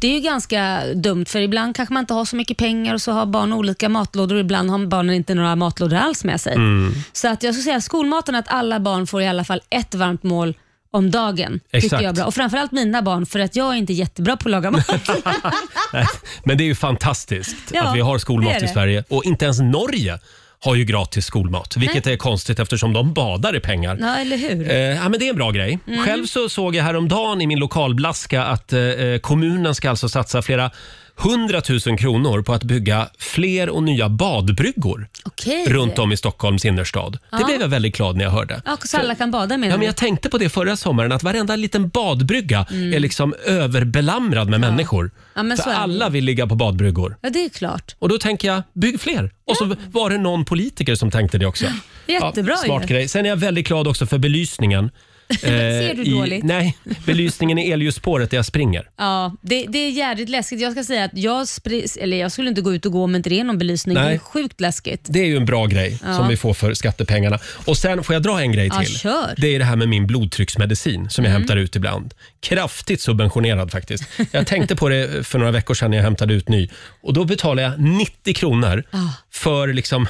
Speaker 2: det är ju ganska dumt, för ibland kanske man inte har så mycket pengar och så har barn olika matlådor och ibland har barnen inte några matlådor alls med sig.
Speaker 1: Mm.
Speaker 2: Så att jag skulle säga skolmaten, att alla barn får i alla fall ett varmt mål om dagen.
Speaker 1: Exakt.
Speaker 2: Tycker jag är bra. Och framförallt mina barn, för att jag är inte jättebra på att laga mat.
Speaker 1: Nej, Men det är ju fantastiskt
Speaker 2: Ja,
Speaker 1: att vi har
Speaker 2: det
Speaker 1: skolmat i
Speaker 2: det.
Speaker 1: Sverige. Och inte ens Norge har ju gratis skolmat, vilket är konstigt eftersom de badar i pengar.
Speaker 2: Ja, eller hur?
Speaker 1: Eh, ja, men det är en bra grej.
Speaker 2: Mm.
Speaker 1: Själv så såg jag häromdagen i min lokalblaska att eh, eh, kommunen ska alltså satsa flera hundratusen kronor på att bygga fler och nya badbryggor
Speaker 2: Okej.
Speaker 1: runt om i Stockholms innerstad.
Speaker 2: Ja.
Speaker 1: Det blev jag väldigt glad när jag hörde.
Speaker 2: Ja, så alla kan bada med
Speaker 1: Ja, men jag tänkte på det förra sommaren, att varenda liten badbrygga
Speaker 2: Mm.
Speaker 1: är liksom överbelamrad med människor.
Speaker 2: Ja, men
Speaker 1: För
Speaker 2: så är det
Speaker 1: alla vill ligga på badbryggor.
Speaker 2: Ja, det är klart.
Speaker 1: Och då tänker jag, bygg fler. Och så var det någon politiker som tänkte det också.
Speaker 2: Jättebra
Speaker 1: Smart
Speaker 2: ju.
Speaker 1: grej. Sen är jag väldigt glad också för belysningen.
Speaker 2: Ser du dåligt?
Speaker 1: Nej, belysningen i elljusspåret där jag springer.
Speaker 2: Ja, det, det är jävligt läskigt. Jag ska säga att jag, spri- eller jag skulle inte gå ut och gå om inte det är någon belysning.
Speaker 1: Nej.
Speaker 2: Det är sjukt läskigt.
Speaker 1: Det är ju en bra grej
Speaker 2: Ja.
Speaker 1: som vi får för skattepengarna. Och sen får jag dra en grej
Speaker 2: Ja,
Speaker 1: till.
Speaker 2: kör.
Speaker 1: Det är det här med min blodtrycksmedicin som jag
Speaker 2: Mm.
Speaker 1: hämtar ut ibland. Kraftigt subventionerad faktiskt. Jag tänkte på det för några veckor sedan när jag hämtade ut ny. Och då betalar jag 90 kronor
Speaker 2: Ah.
Speaker 1: för liksom,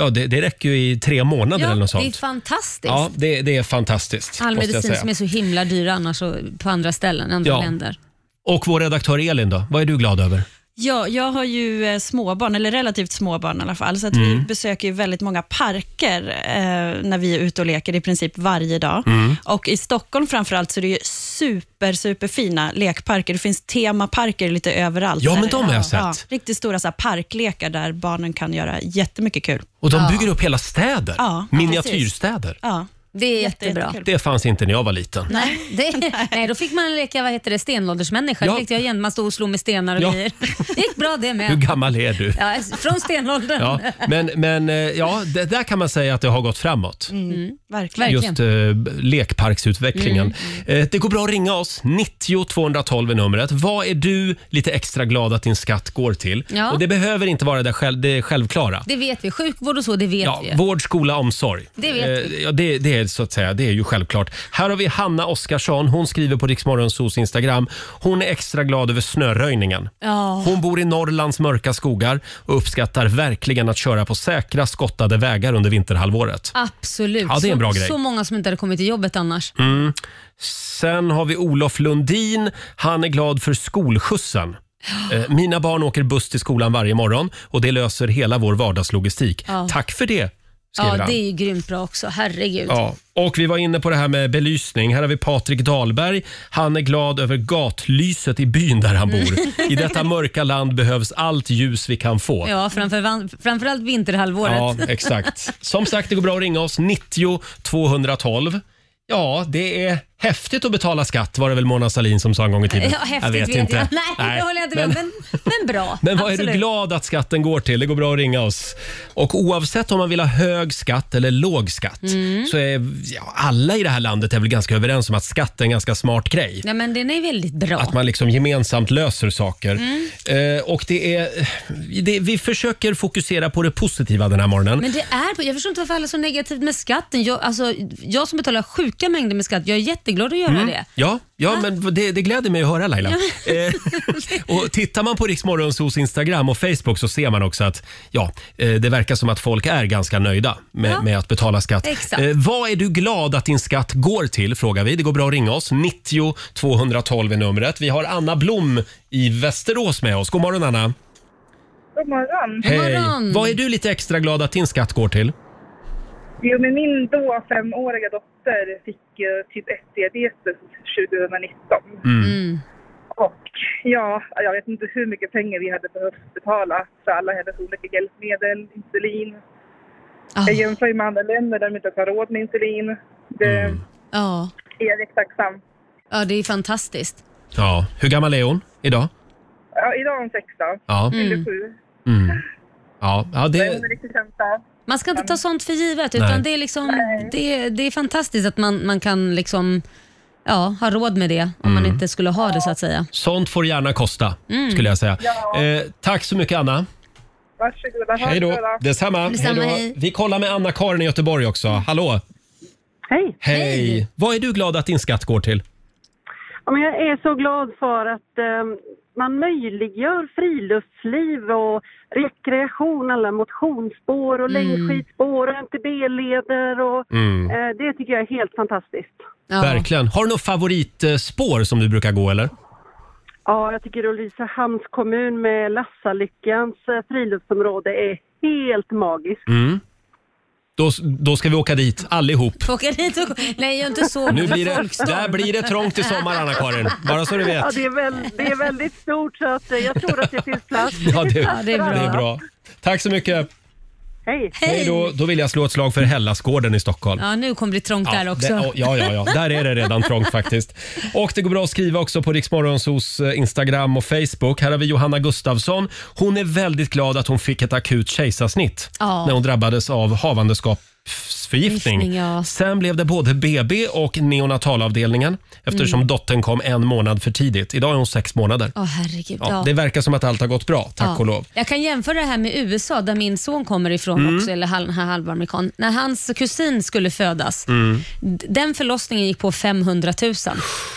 Speaker 1: ja det, det räcker ju i tre månader eller något
Speaker 2: det är
Speaker 1: sånt.
Speaker 2: fantastiskt.
Speaker 1: Ja, det, det är fantastiskt.
Speaker 2: All
Speaker 1: måste jag
Speaker 2: medicin
Speaker 1: säga.
Speaker 2: som är så himla dyr annars och på andra ställen, andra
Speaker 1: Ja.
Speaker 2: länder.
Speaker 1: Och vår redaktör Elin då? Vad är du glad över?
Speaker 5: Ja, jag har ju eh, småbarn, eller relativt småbarn i alla fall, så att vi
Speaker 1: Mm.
Speaker 5: besöker ju väldigt många parker eh, när vi är ute och leker i princip varje dag.
Speaker 1: Mm.
Speaker 5: Och I Stockholm framförallt så är det ju super, super fina lekparker. Det finns temaparker lite överallt.
Speaker 1: Ja, men de har jag sett.
Speaker 5: riktigt stora så här, parklekar där barnen kan göra jättemycket kul.
Speaker 1: Och de
Speaker 5: Ja.
Speaker 1: bygger upp hela städer.
Speaker 5: Ja,
Speaker 1: Miniatyrstäder.
Speaker 5: Ja.
Speaker 2: Det är jättebra.
Speaker 1: Det fanns inte när jag var liten.
Speaker 2: Nej, det, nej, då fick man leka vad heter det, stenåldersmänniska.
Speaker 1: Ja.
Speaker 2: Det lekte jag igen. Man stod och slog med stenar och
Speaker 1: Ja.
Speaker 2: grejer. Det gick bra det med.
Speaker 1: Hur gammal är du?
Speaker 2: Ja, från stenåldern.
Speaker 1: Ja, men, men eh, ja, det, där kan man säga att det har gått framåt.
Speaker 5: Mm. Verkligen.
Speaker 1: Just eh, lekparksutvecklingen.
Speaker 2: Mm.
Speaker 1: Eh, det går bra att ringa oss. 90 212 är numret. Vad är du lite extra glad att din skatt går till?
Speaker 2: Ja.
Speaker 1: Och Det behöver inte vara det, själv, det självklara.
Speaker 2: Det vet vi. Sjukvård och så, det vet
Speaker 1: Ja,
Speaker 2: vi
Speaker 1: vård, skola, omsorg.
Speaker 2: Det vet
Speaker 1: Eh,
Speaker 2: vi.
Speaker 1: Ja, det, det är så att säga, det är ju självklart. Här har vi Hanna Oskarsson. Hon skriver på Riksmorgonsos Instagram. Hon är extra glad över snöröjningen.
Speaker 2: Ja.
Speaker 1: Hon bor i Norrlands mörka skogar och uppskattar verkligen att köra på säkra skottade vägar under vinterhalvåret.
Speaker 2: Absolut.
Speaker 1: Ja, det är en bra
Speaker 2: så,
Speaker 1: grej.
Speaker 2: så många som inte hade kommit till jobbet annars.
Speaker 1: Mm. Sen har vi Olof Lundin. Han är glad för skolskjutsen. Eh, Mina barn åker buss till skolan varje morgon och det löser hela vår vardagslogistik.
Speaker 2: Ja.
Speaker 1: Tack för det, skriver
Speaker 2: Ja,
Speaker 1: han.
Speaker 2: det är ju grymt bra också. Herregud.
Speaker 1: Ja, och vi var inne på det här med belysning. Här har vi Patrik Dahlberg. Han är glad över gatlyset i byn där han bor. I detta mörka land behövs allt ljus vi kan få.
Speaker 2: Ja, framför, framförallt vinterhalvåret.
Speaker 1: Ja, exakt. Som sagt, det går bra att ringa oss. 90 212. Ja, det är häftigt att betala skatt var det väl Mona Sahlin som sa en gång i tiden.
Speaker 2: Ja, häftigt
Speaker 1: jag vet, inte.
Speaker 2: jag. Nej, det håller jag inte med om. Men, men bra.
Speaker 1: Men vad är
Speaker 2: Absolut.
Speaker 1: du glad att skatten går till? Det går bra att ringa oss. Och oavsett om man vill ha hög skatt eller låg skatt
Speaker 2: Mm.
Speaker 1: så är ja, alla i det här landet är väl ganska överens om att skatt är en ganska smart grej.
Speaker 2: Ja, men den är väldigt bra.
Speaker 1: Att man liksom gemensamt löser saker.
Speaker 2: Mm.
Speaker 1: Eh, och det är, det, vi försöker fokusera på det positiva den här morgonen.
Speaker 2: Men det är, jag förstår inte varför alla är så negativt med skatten. Jag, alltså, jag som betalar sjuka mängder med skatt, jag är jätteglad att göra
Speaker 1: Mm.
Speaker 2: det.
Speaker 1: Ja, ja men det, det gläder mig att höra Laila. Eh, och tittar man på Riksmorgonsos Instagram och Facebook så ser man också att ja, eh, det verkar som att folk är ganska nöjda med,
Speaker 2: Ja.
Speaker 1: med att betala skatt.
Speaker 2: Exakt.
Speaker 1: Eh, vad är du glad att din skatt går till? frågar vi. Det går bra att ringa oss. 90 212 är numret. Vi har Anna Blom i Västerås med oss. God morgon Anna.
Speaker 10: God morgon.
Speaker 1: Hej. Vad är du lite extra glad att din skatt går till?
Speaker 10: Jo, men min då femåriga dotter fick ju typ 1-diabetes 2019.
Speaker 1: Mm.
Speaker 10: Och ja, jag vet inte hur mycket pengar vi hade behövt betala för alla hennes olika hjälpmedel, insulin.
Speaker 2: Ah.
Speaker 10: Jag jämför ju med andra länder där de inte har råd med insulin. Det
Speaker 1: Mm.
Speaker 2: Ja.
Speaker 10: är jag riktigt tacksam.
Speaker 2: ja, det är fantastiskt.
Speaker 1: Ja. Hur gammal är hon idag?
Speaker 10: Ja, idag är hon sex då.
Speaker 1: Ja.
Speaker 10: Fyller
Speaker 2: Mm.
Speaker 10: sju.
Speaker 1: Mm. Ja, ja
Speaker 10: Det...
Speaker 1: det,
Speaker 10: Hon är riktigt kämpa.
Speaker 2: Man ska inte ta sånt för givet,
Speaker 1: Nej.
Speaker 2: utan det är, liksom, det, det är fantastiskt att man, man kan liksom, ja, ha råd med det om man
Speaker 1: Mm.
Speaker 2: inte skulle ha det så att säga.
Speaker 1: Sånt får gärna kosta,
Speaker 2: Mm.
Speaker 1: skulle jag säga.
Speaker 10: Ja.
Speaker 1: Eh, tack så mycket Anna.
Speaker 10: Varsågoda.
Speaker 1: Hej då. Detsamma.
Speaker 2: Detsamma,
Speaker 1: Hej då.
Speaker 2: hej.
Speaker 1: Vi kollar med Anna-Karin i Göteborg också. Hallå!
Speaker 11: Hej.
Speaker 1: Hej! Vad är du glad att din skatt går till?
Speaker 11: Jag är så glad för att eh, man möjliggör friluftsliv och rekreation, alla motionsspår och
Speaker 2: Mm.
Speaker 11: längdskidspår och MTB-leder och
Speaker 1: Mm.
Speaker 11: eh, det tycker jag är helt fantastiskt.
Speaker 2: Ja.
Speaker 1: Verkligen. Har du något favoritspår som du brukar gå eller?
Speaker 11: Ja, jag tycker Ulricehamns kommun med Lassalyckans eh, friluftsområde är helt magiskt.
Speaker 1: Mm. Då, då ska vi åka dit allihop.
Speaker 2: Åka dit och... Nej, jag är inte så
Speaker 1: Nu blir det, där blir det trångt i sommar Anna-Karin. Bara så du vet.
Speaker 11: Ja, det är, väl, det är väldigt stort så att eh, jag tror att det finns plats.
Speaker 1: Ja, det,
Speaker 2: Ja, det är bra.
Speaker 1: det är bra. Tack så mycket.
Speaker 11: Hej!
Speaker 1: Hej då. Då vill jag slå ett slag för Hellasgården i Stockholm.
Speaker 2: Ja, nu kommer det bli trångt där också.
Speaker 1: Det, ja, ja, ja. Där är det redan trångt faktiskt. Och det går bra att skriva också på Riksmorgonsos eh, Instagram och Facebook. Här har vi Johanna Gustafsson. Hon är väldigt glad att hon fick ett akut kejsarsnitt
Speaker 2: Ja.
Speaker 1: när hon drabbades av havandeskapsförgiftning.
Speaker 2: Förgiftning, ja.
Speaker 1: Sen blev det både BB och neonatalavdelningen eftersom
Speaker 2: Mm.
Speaker 1: dottern kom en månad för tidigt. Idag är hon sex månader.
Speaker 2: Åh, herregud.
Speaker 1: Ja,
Speaker 2: Ja.
Speaker 1: Det verkar som att allt har gått bra, tack
Speaker 2: Ja.
Speaker 1: och lov.
Speaker 2: Jag kan jämföra det här med USA där min son kommer ifrån
Speaker 1: Mm.
Speaker 2: också, eller hal- han är halvamerikan. När hans kusin skulle födas,
Speaker 1: Mm.
Speaker 2: d- den förlossningen gick på 500 000.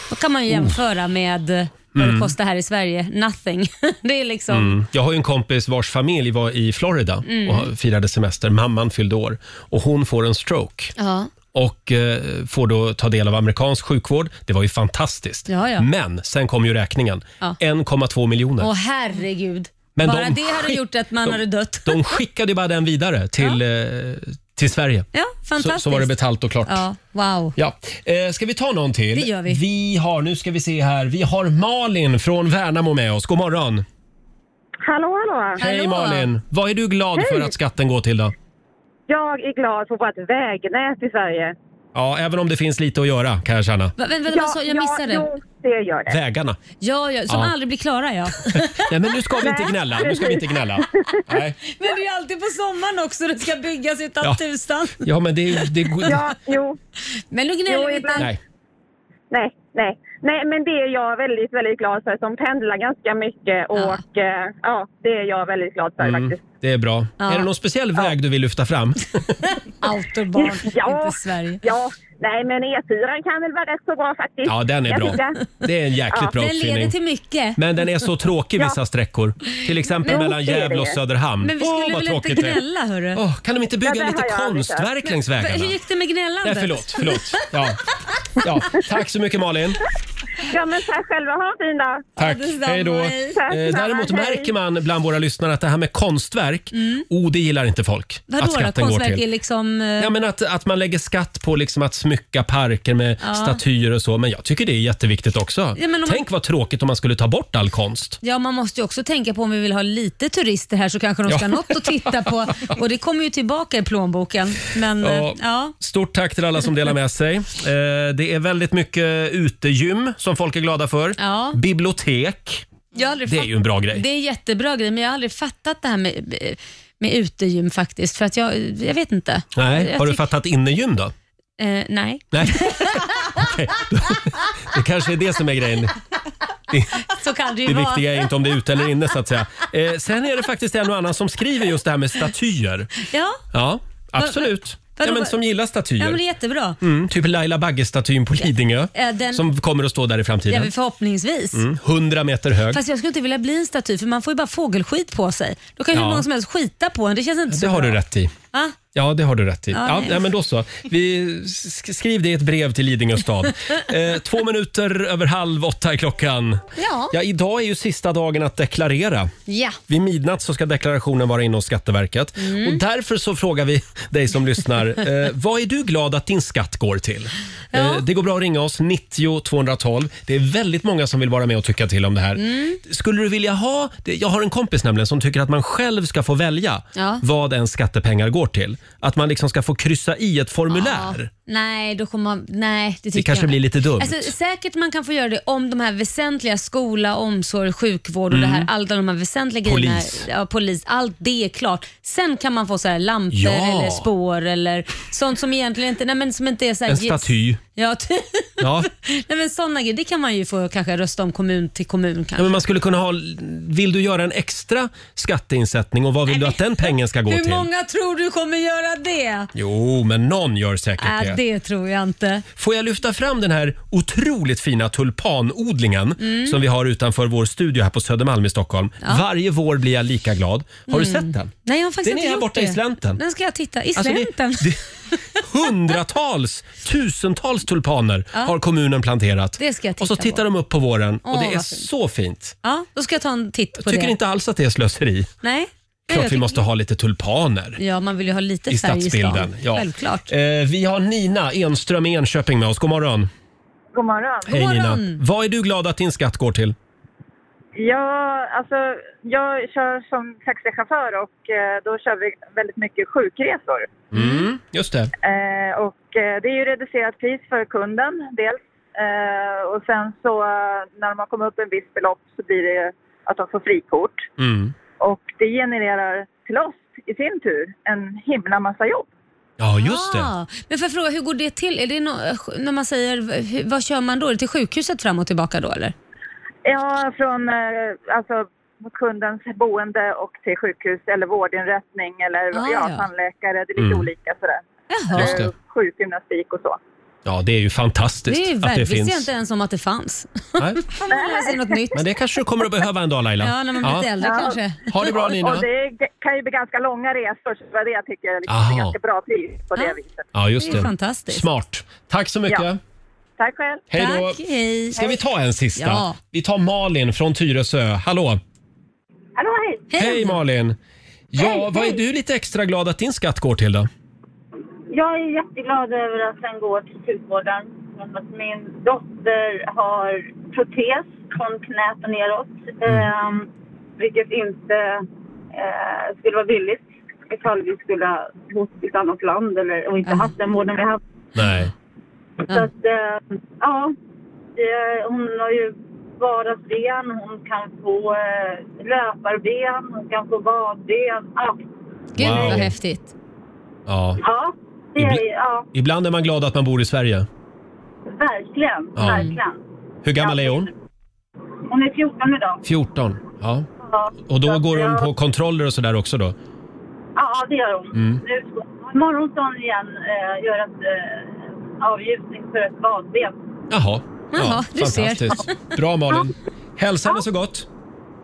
Speaker 2: Då kan man ju jämföra med vad
Speaker 1: Mm.
Speaker 2: det kostar här i Sverige. Nothing. det är liksom...
Speaker 1: Mm. Jag har ju en kompis vars familj var i Florida
Speaker 2: Mm.
Speaker 1: och firade semester. Mamman fyllde år och hon får en stroke.
Speaker 2: Ja.
Speaker 1: och eh, får då ta del av amerikansk sjukvård. Det var ju fantastiskt.
Speaker 2: Ja, ja.
Speaker 1: Men sen kom ju räkningen.
Speaker 2: Ja.
Speaker 1: 1,2 miljoner.
Speaker 2: Åh herregud.
Speaker 1: Men
Speaker 2: Bara
Speaker 1: de
Speaker 2: det hade
Speaker 1: skick-
Speaker 2: gjort att man
Speaker 1: de-
Speaker 2: hade dött.
Speaker 1: De skickade ju bara den vidare till, eh, till Sverige.
Speaker 2: Ja,
Speaker 1: Så,
Speaker 2: fantastiskt.
Speaker 1: så var det betalt och klart.
Speaker 2: Ja, wow.
Speaker 1: Ja. Eh, ska vi ta någon till?
Speaker 2: Det gör vi.
Speaker 1: Vi har, nu ska vi se här, vi har Malin från Värnamo med oss. God morgon.
Speaker 12: Hallå, hallå!
Speaker 1: Hej Malin. Vad är du glad för att skatten går till då?
Speaker 12: Jag är glad för vårt vägnät i Sverige.
Speaker 1: Ja, även om det finns lite att göra kan jag känna.
Speaker 2: Va, vänta, vad sa- jag missade.
Speaker 12: Ja, jo, det gör det.
Speaker 1: Vägarna.
Speaker 2: Ja, ja, som
Speaker 1: Ja.
Speaker 2: aldrig blir klara ja.
Speaker 1: Nej men nu ska vi inte gnälla. Nu ska vi inte gnälla. Nej.
Speaker 2: Men det är ju alltid på sommaren också det ska byggas utan
Speaker 1: Ja.
Speaker 2: tusan.
Speaker 1: Ja men det, det
Speaker 12: Ja, jo.
Speaker 2: Men nu gnäller
Speaker 12: Jo,
Speaker 2: vi
Speaker 12: ibland-
Speaker 2: inte.
Speaker 1: Nej.
Speaker 12: Nej, nej. Nej, men det är jag väldigt, väldigt glad för som pendlar ganska mycket och eh, ja, det är jag väldigt glad för
Speaker 1: Mm,
Speaker 12: faktiskt.
Speaker 1: Det är bra.
Speaker 12: Ja.
Speaker 1: Är det någon speciell väg du vill lyfta fram?
Speaker 2: Autobahn,
Speaker 12: ja,
Speaker 2: inte Sverige.
Speaker 12: Ja, nej men E4 kan väl vara rätt så bra faktiskt.
Speaker 1: Ja, den är
Speaker 12: Jag
Speaker 1: bra.
Speaker 12: tycker-
Speaker 1: Det är en jäkligt bra
Speaker 2: Den
Speaker 1: uppfinning.
Speaker 2: leder till mycket.
Speaker 1: Men den är så tråkig
Speaker 12: Ja.
Speaker 1: vissa sträckor. Till exempel
Speaker 2: Men-
Speaker 1: mellan Gävle och. Söderhamn.
Speaker 2: Men vi
Speaker 1: Åh,
Speaker 2: skulle
Speaker 1: vad
Speaker 2: väl inte
Speaker 1: tråkigt det är.
Speaker 2: gnälla hörru?
Speaker 1: Åh, kan de inte bygga
Speaker 12: Ja, det
Speaker 1: lite
Speaker 12: har jag aldrig
Speaker 1: konstverk längs
Speaker 2: Va-
Speaker 1: vägarna?
Speaker 2: Hur gick det med gnällandet?
Speaker 1: Nej, förlåt. förlåt. Ja. Ja, tack så mycket Malin.
Speaker 12: Ja, men tack själva. Ha en fin dag.
Speaker 1: Tack, hej då.
Speaker 12: Tack,
Speaker 1: Eh, däremot
Speaker 12: detsamma. Hej.
Speaker 1: märker man bland våra lyssnare att det här med konstverk, oh, det gillar inte folk.
Speaker 2: Mm. Vadå
Speaker 1: att
Speaker 2: då?
Speaker 1: skatten går
Speaker 2: Konstverk är
Speaker 1: till.
Speaker 2: liksom... eh,
Speaker 1: Ja, men att, att man lägger skatt på liksom att smycka parker med
Speaker 2: Ja.
Speaker 1: statyer och så. Men jag tycker det är jätteviktigt också.
Speaker 2: Ja, men om-
Speaker 1: Tänk vad tråkigt om man skulle ta bort all konst.
Speaker 2: Ja, man måste ju också tänka på om vi vill ha lite turister här så kanske de ska
Speaker 1: Ja.
Speaker 2: ha något att titta på. Och det kommer ju tillbaka i plånboken. Men eh,
Speaker 1: Ja.
Speaker 2: ja.
Speaker 1: Stort tack till alla som delar med sig. Eh, det är väldigt mycket utegym som folk är glada för.
Speaker 2: Ja.
Speaker 1: Bibliotek.
Speaker 2: Jag har aldrig
Speaker 1: Det är
Speaker 2: fatt-
Speaker 1: ju en bra grej.
Speaker 2: Det är en jättebra grej, men jag har aldrig fattat det här med, med utegym faktiskt. För att jag, jag vet inte.
Speaker 1: Nej,
Speaker 2: jag
Speaker 1: har du
Speaker 2: tyck-
Speaker 1: fattat innegym då?
Speaker 2: Eh, nej.
Speaker 1: Nej. Okej, Det kanske är det som är grejen. Det,
Speaker 2: Så kan det ju
Speaker 1: det
Speaker 2: vara.
Speaker 1: viktiga är inte om det är ute eller inne så att säga. Eh, sen är det faktiskt en och annan som skriver just det här med statyer.
Speaker 2: Ja,
Speaker 1: Ja, absolut. Ja, men som gillar
Speaker 2: ja,
Speaker 1: statyer.
Speaker 2: men det är jättebra.
Speaker 1: Mm, typ Laila Bagge-statyn på Lidingö.
Speaker 2: Ja, den-
Speaker 1: Som kommer att stå där i
Speaker 2: Ja,
Speaker 1: framtiden.
Speaker 2: men förhoppningsvis.
Speaker 1: Mm, 100 meter hög.
Speaker 2: Fast jag skulle inte vilja bli en staty för man får ju bara fågelskit på sig. Då kan ju
Speaker 1: Ja.
Speaker 2: hur många som helst skita på en. Det känns inte så
Speaker 1: Det har
Speaker 2: bra.
Speaker 1: du rätt i.
Speaker 2: Va?
Speaker 1: Ja, det har du rätt i.
Speaker 2: Ja,
Speaker 1: Ja,
Speaker 2: nej.
Speaker 1: ja, men då så. Vi sk- skriv det i ett brev till Lidingö stad. Eh, två minuter över halv åtta är klockan.
Speaker 2: Ja.
Speaker 1: Ja, idag är ju sista dagen att deklarera.
Speaker 2: Ja.
Speaker 1: Vid midnatt så ska deklarationen vara inne hos Skatteverket.
Speaker 2: Mm.
Speaker 1: Och därför så frågar vi dig som lyssnar. Eh, vad är du glad att din skatt går till? Eh, det går bra att ringa oss, 90 212. Det är väldigt många som vill vara med och tycka till om det här.
Speaker 2: Mm.
Speaker 1: Skulle du vilja ha... det- Jag har en kompis nämligen som tycker att man själv ska få välja
Speaker 2: Ja.
Speaker 1: vad ens skattepengar går till. Att man liksom ska få kryssa i ett formulär.
Speaker 2: Ja. Nej, då kommer man, nej, det tycker
Speaker 1: kanske
Speaker 2: jag.
Speaker 1: blir lite dumt.
Speaker 2: Alltså, säkert man kan få göra det om de här väsentliga, skola, omsorg, sjukvård och
Speaker 1: Mm.
Speaker 2: det här, alla de här väsentliga
Speaker 1: Polis.
Speaker 2: grejerna. Ja, polis. Allt det är klart. Sen kan man få så här lampor
Speaker 1: Ja.
Speaker 2: eller spår eller sånt som egentligen inte, nej, men som inte är så här,
Speaker 1: En staty.
Speaker 2: Ja, ty-
Speaker 1: Ja.
Speaker 2: nej, men sådana grejer. Det kan man ju få kanske rösta om kommun till kommun kanske.
Speaker 1: Ja, men man skulle kunna ha... Vill du göra en extra skatteinsättning och vad vill du att den pengen ska gå
Speaker 2: Hur
Speaker 1: till?
Speaker 2: många tror du kommer göra det?
Speaker 1: Jo, men någon gör säkert
Speaker 2: Äh,
Speaker 1: det.
Speaker 2: det tror jag inte.
Speaker 1: Får jag lyfta fram den här otroligt fina tulpanodlingen
Speaker 2: Mm.
Speaker 1: som vi har utanför vår studio här på Södermalm i Stockholm. Varje vår blir jag lika glad. Har du
Speaker 2: Mm.
Speaker 1: sett den?
Speaker 2: Nej, jag har faktiskt
Speaker 1: Den
Speaker 2: inte
Speaker 1: är här
Speaker 2: gjort
Speaker 1: borta
Speaker 2: det.
Speaker 1: i slänten.
Speaker 2: Den ska jag titta. I
Speaker 1: Alltså, det-
Speaker 2: slänten?
Speaker 1: Hundratals, tusentals tulpaner har kommunen planterat.
Speaker 2: Det ska jag
Speaker 1: och så
Speaker 2: titta
Speaker 1: tittar
Speaker 2: på.
Speaker 1: de upp på våren och
Speaker 2: Åh,
Speaker 1: det är
Speaker 2: vad fint.
Speaker 1: så fint.
Speaker 2: Ja, då ska jag ta en titt på
Speaker 1: Jag tycker
Speaker 2: det.
Speaker 1: inte alls att det är slöseri.
Speaker 2: Nej.
Speaker 1: Klart vi måste ha lite tulpaner
Speaker 2: Ja, man vill ju ha lite
Speaker 1: i
Speaker 2: färg i
Speaker 1: stadsbilden.
Speaker 2: stan.
Speaker 1: Ja.
Speaker 2: Självklart.
Speaker 1: Eh, vi har Nina Enström i Enköping med oss. God morgon.
Speaker 12: God morgon.
Speaker 1: Hej Nina. Vad är du glad att din skatt går till?
Speaker 10: Ja, alltså jag kör som taxichaufför och eh, då kör vi väldigt mycket sjukresor.
Speaker 1: Mm, just det.
Speaker 10: Eh, och eh, det är ju reducerat pris för kunden dels. Eh, och sen så eh, när har kommit upp en viss belopp så blir det att de får frikort.
Speaker 1: Mm.
Speaker 10: Och det genererar till oss i sin tur en himla massa jobb.
Speaker 1: Ja, just det.
Speaker 2: Ah, men får jag fråga, hur går det till? Är det no när man säger, vad kör man då? Är det till sjukhuset fram och tillbaka då eller?
Speaker 10: Ja, från eh, alltså kundens boende och till sjukhus eller vårdinrättning eller
Speaker 2: Ah,
Speaker 10: ja,
Speaker 2: ja.
Speaker 10: tandläkare. Det är lite
Speaker 1: Mm.
Speaker 10: olika sådär.
Speaker 2: Jaha.
Speaker 1: Just det.
Speaker 10: Eh, Sjukgymnastik och så.
Speaker 1: Ja, det är ju fantastiskt
Speaker 2: Det är ju
Speaker 1: att det
Speaker 2: verkligen, visste jag
Speaker 1: finns.
Speaker 2: inte ens om att det fanns.
Speaker 1: Nej.
Speaker 2: Får man sig något nytt.
Speaker 1: Men det kanske du kommer att behöva en dag Laila.
Speaker 2: Ja, när man blir lite äldre kanske.
Speaker 1: Ha det bra
Speaker 10: Och,
Speaker 1: Nina.
Speaker 10: och det kan ju bli ganska långa resor så det var det jag tycker är liksom
Speaker 1: Aha.
Speaker 10: ganska bra pris på det viset.
Speaker 1: Ja, just
Speaker 2: Det är
Speaker 1: det.
Speaker 2: fantastiskt.
Speaker 1: Smart. Tack så mycket.
Speaker 10: Ja. Tack själv.
Speaker 1: Hej då.
Speaker 2: Tack, hej.
Speaker 1: Ska vi ta en sista?
Speaker 2: Ja.
Speaker 1: Vi tar Malin från Tyresö. Hallå!
Speaker 12: Hallå, hej.
Speaker 1: Hej Malin! Ja, vad är du lite extra glad att din skatt går till då?
Speaker 12: Jag är jätteglad över att den går till sjukvården. Min dotter har protes från knät och neråt. ehm, vilket inte eh, skulle vara billigt ifall vi skulle ha bott i ett annat land eller, och inte haft den vården vi haft.
Speaker 1: Nej.
Speaker 12: Så att, eh, ja. Det, hon har ju vardagsben, hon kan få eh, löparben, hon kan få badben. Ja,
Speaker 2: Gud
Speaker 1: Wow.
Speaker 2: vad häftigt.
Speaker 1: Ja.
Speaker 12: ja, det är, ja
Speaker 1: Ibland är man glad att man bor i Sverige.
Speaker 12: verkligen.
Speaker 1: Ja.
Speaker 12: verkligen.
Speaker 1: Hur gammal är hon?
Speaker 12: Hon är 14 idag.
Speaker 1: 14. Ja.
Speaker 12: Ja,
Speaker 1: Och då
Speaker 12: så
Speaker 1: går
Speaker 12: att
Speaker 1: hon
Speaker 12: jag-
Speaker 1: på kontroller och sådär också då?
Speaker 12: Ja, det gör hon.
Speaker 1: Mm.
Speaker 12: Nu Imorgon ska hon igen eh, göra ett eh, avgjutning för ett badben.
Speaker 1: Jaha.
Speaker 2: Jaha, du ser.
Speaker 1: Bra Malin. Hälsa henne så gott.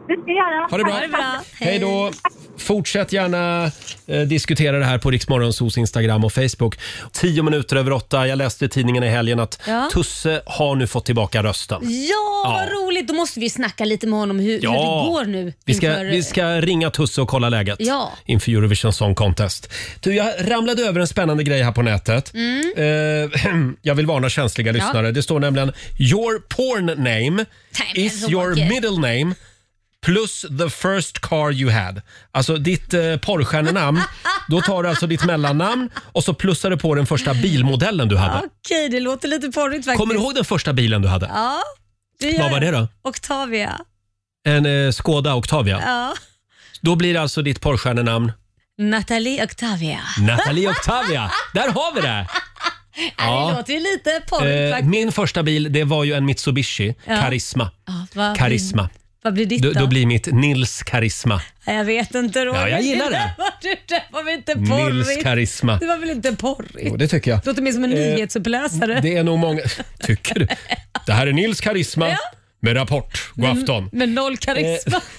Speaker 12: Det ska jag göra.
Speaker 1: Ha det bra.
Speaker 2: Ha det bra.
Speaker 1: Hej då. Fortsätt gärna eh, diskutera det här på Riksmorgonsos Instagram och Facebook. Tio minuter över åtta. Jag läste i tidningen i helgen att
Speaker 2: Ja.
Speaker 1: Tusse har nu fått tillbaka rösten.
Speaker 2: Ja, vad roligt. Då måste vi snacka lite med honom hur, hur det går nu.
Speaker 1: Vi ska,
Speaker 2: inför-
Speaker 1: vi ska ringa Tusse och kolla läget
Speaker 2: Ja.
Speaker 1: inför Eurovision Song Contest. Du, jag ramlade över en spännande grej här på nätet.
Speaker 2: Mm.
Speaker 1: Eh, jag vill varna känsliga lyssnare. Det står nämligen “Your porn name is your
Speaker 2: Roger.
Speaker 1: middle name plus the first car you had”. Alltså ditt eh, porrstjärnenamn. Då tar du alltså ditt mellannamn och så plussar du på den första bilmodellen du hade.
Speaker 2: Okej, det låter lite porrigt faktiskt.
Speaker 1: Kommer du ihåg den första bilen du hade?
Speaker 2: Ja, det gör
Speaker 1: Vad var det då?
Speaker 2: Octavia.
Speaker 1: En eh, Skoda Octavia.
Speaker 2: Ja.
Speaker 1: Då blir det alltså ditt porrstjärnenamn
Speaker 2: Nathalie Octavia.
Speaker 1: Nathalie Octavia. Där har vi det!
Speaker 2: Ja. Det låter ju lite porrigt
Speaker 1: Eh,
Speaker 2: faktiskt.
Speaker 1: min första bil det var ju en Mitsubishi. Karisma.
Speaker 2: Ja, vad. Vad blir ditt
Speaker 1: Då,
Speaker 2: då?
Speaker 1: blir mitt Nils Karisma.
Speaker 2: Nej, Jag vet inte Roger.
Speaker 1: Ja, jag gillar det.
Speaker 2: var, det var väl inte porrigt?
Speaker 1: Nils Karisma.
Speaker 2: Det var väl inte porrigt?
Speaker 1: Jo, det tycker jag.
Speaker 2: Det låter mer som en
Speaker 1: Eh,
Speaker 2: nyhetsuppläsare.
Speaker 1: Det är nog många... Tycker du? Det här är Nils Karisma med Rapport. God afton.
Speaker 2: Med noll karisma.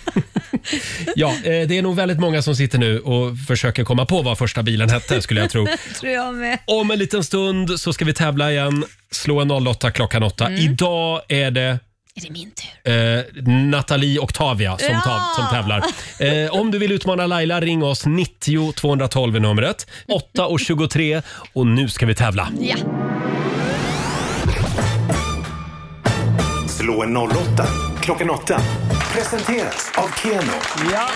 Speaker 1: Ja, eh, det är nog väldigt många som sitter nu och försöker komma på vad första bilen hette skulle jag tro.
Speaker 2: tror jag med.
Speaker 1: Om en liten stund så ska vi tävla igen. Slå en 08 klockan 8.
Speaker 2: Mm.
Speaker 1: Idag är det
Speaker 2: Är det min tur?
Speaker 1: Eh, Nathalie Octavia som,
Speaker 2: Ja!
Speaker 1: ta, som tävlar. Eh, om du vill utmana Laila, ring oss. 90 212 är numret. 8.23 och nu ska vi tävla.
Speaker 2: Ja.
Speaker 4: Slå en 08 klockan 8. Presenteras av Keno.
Speaker 1: Ja.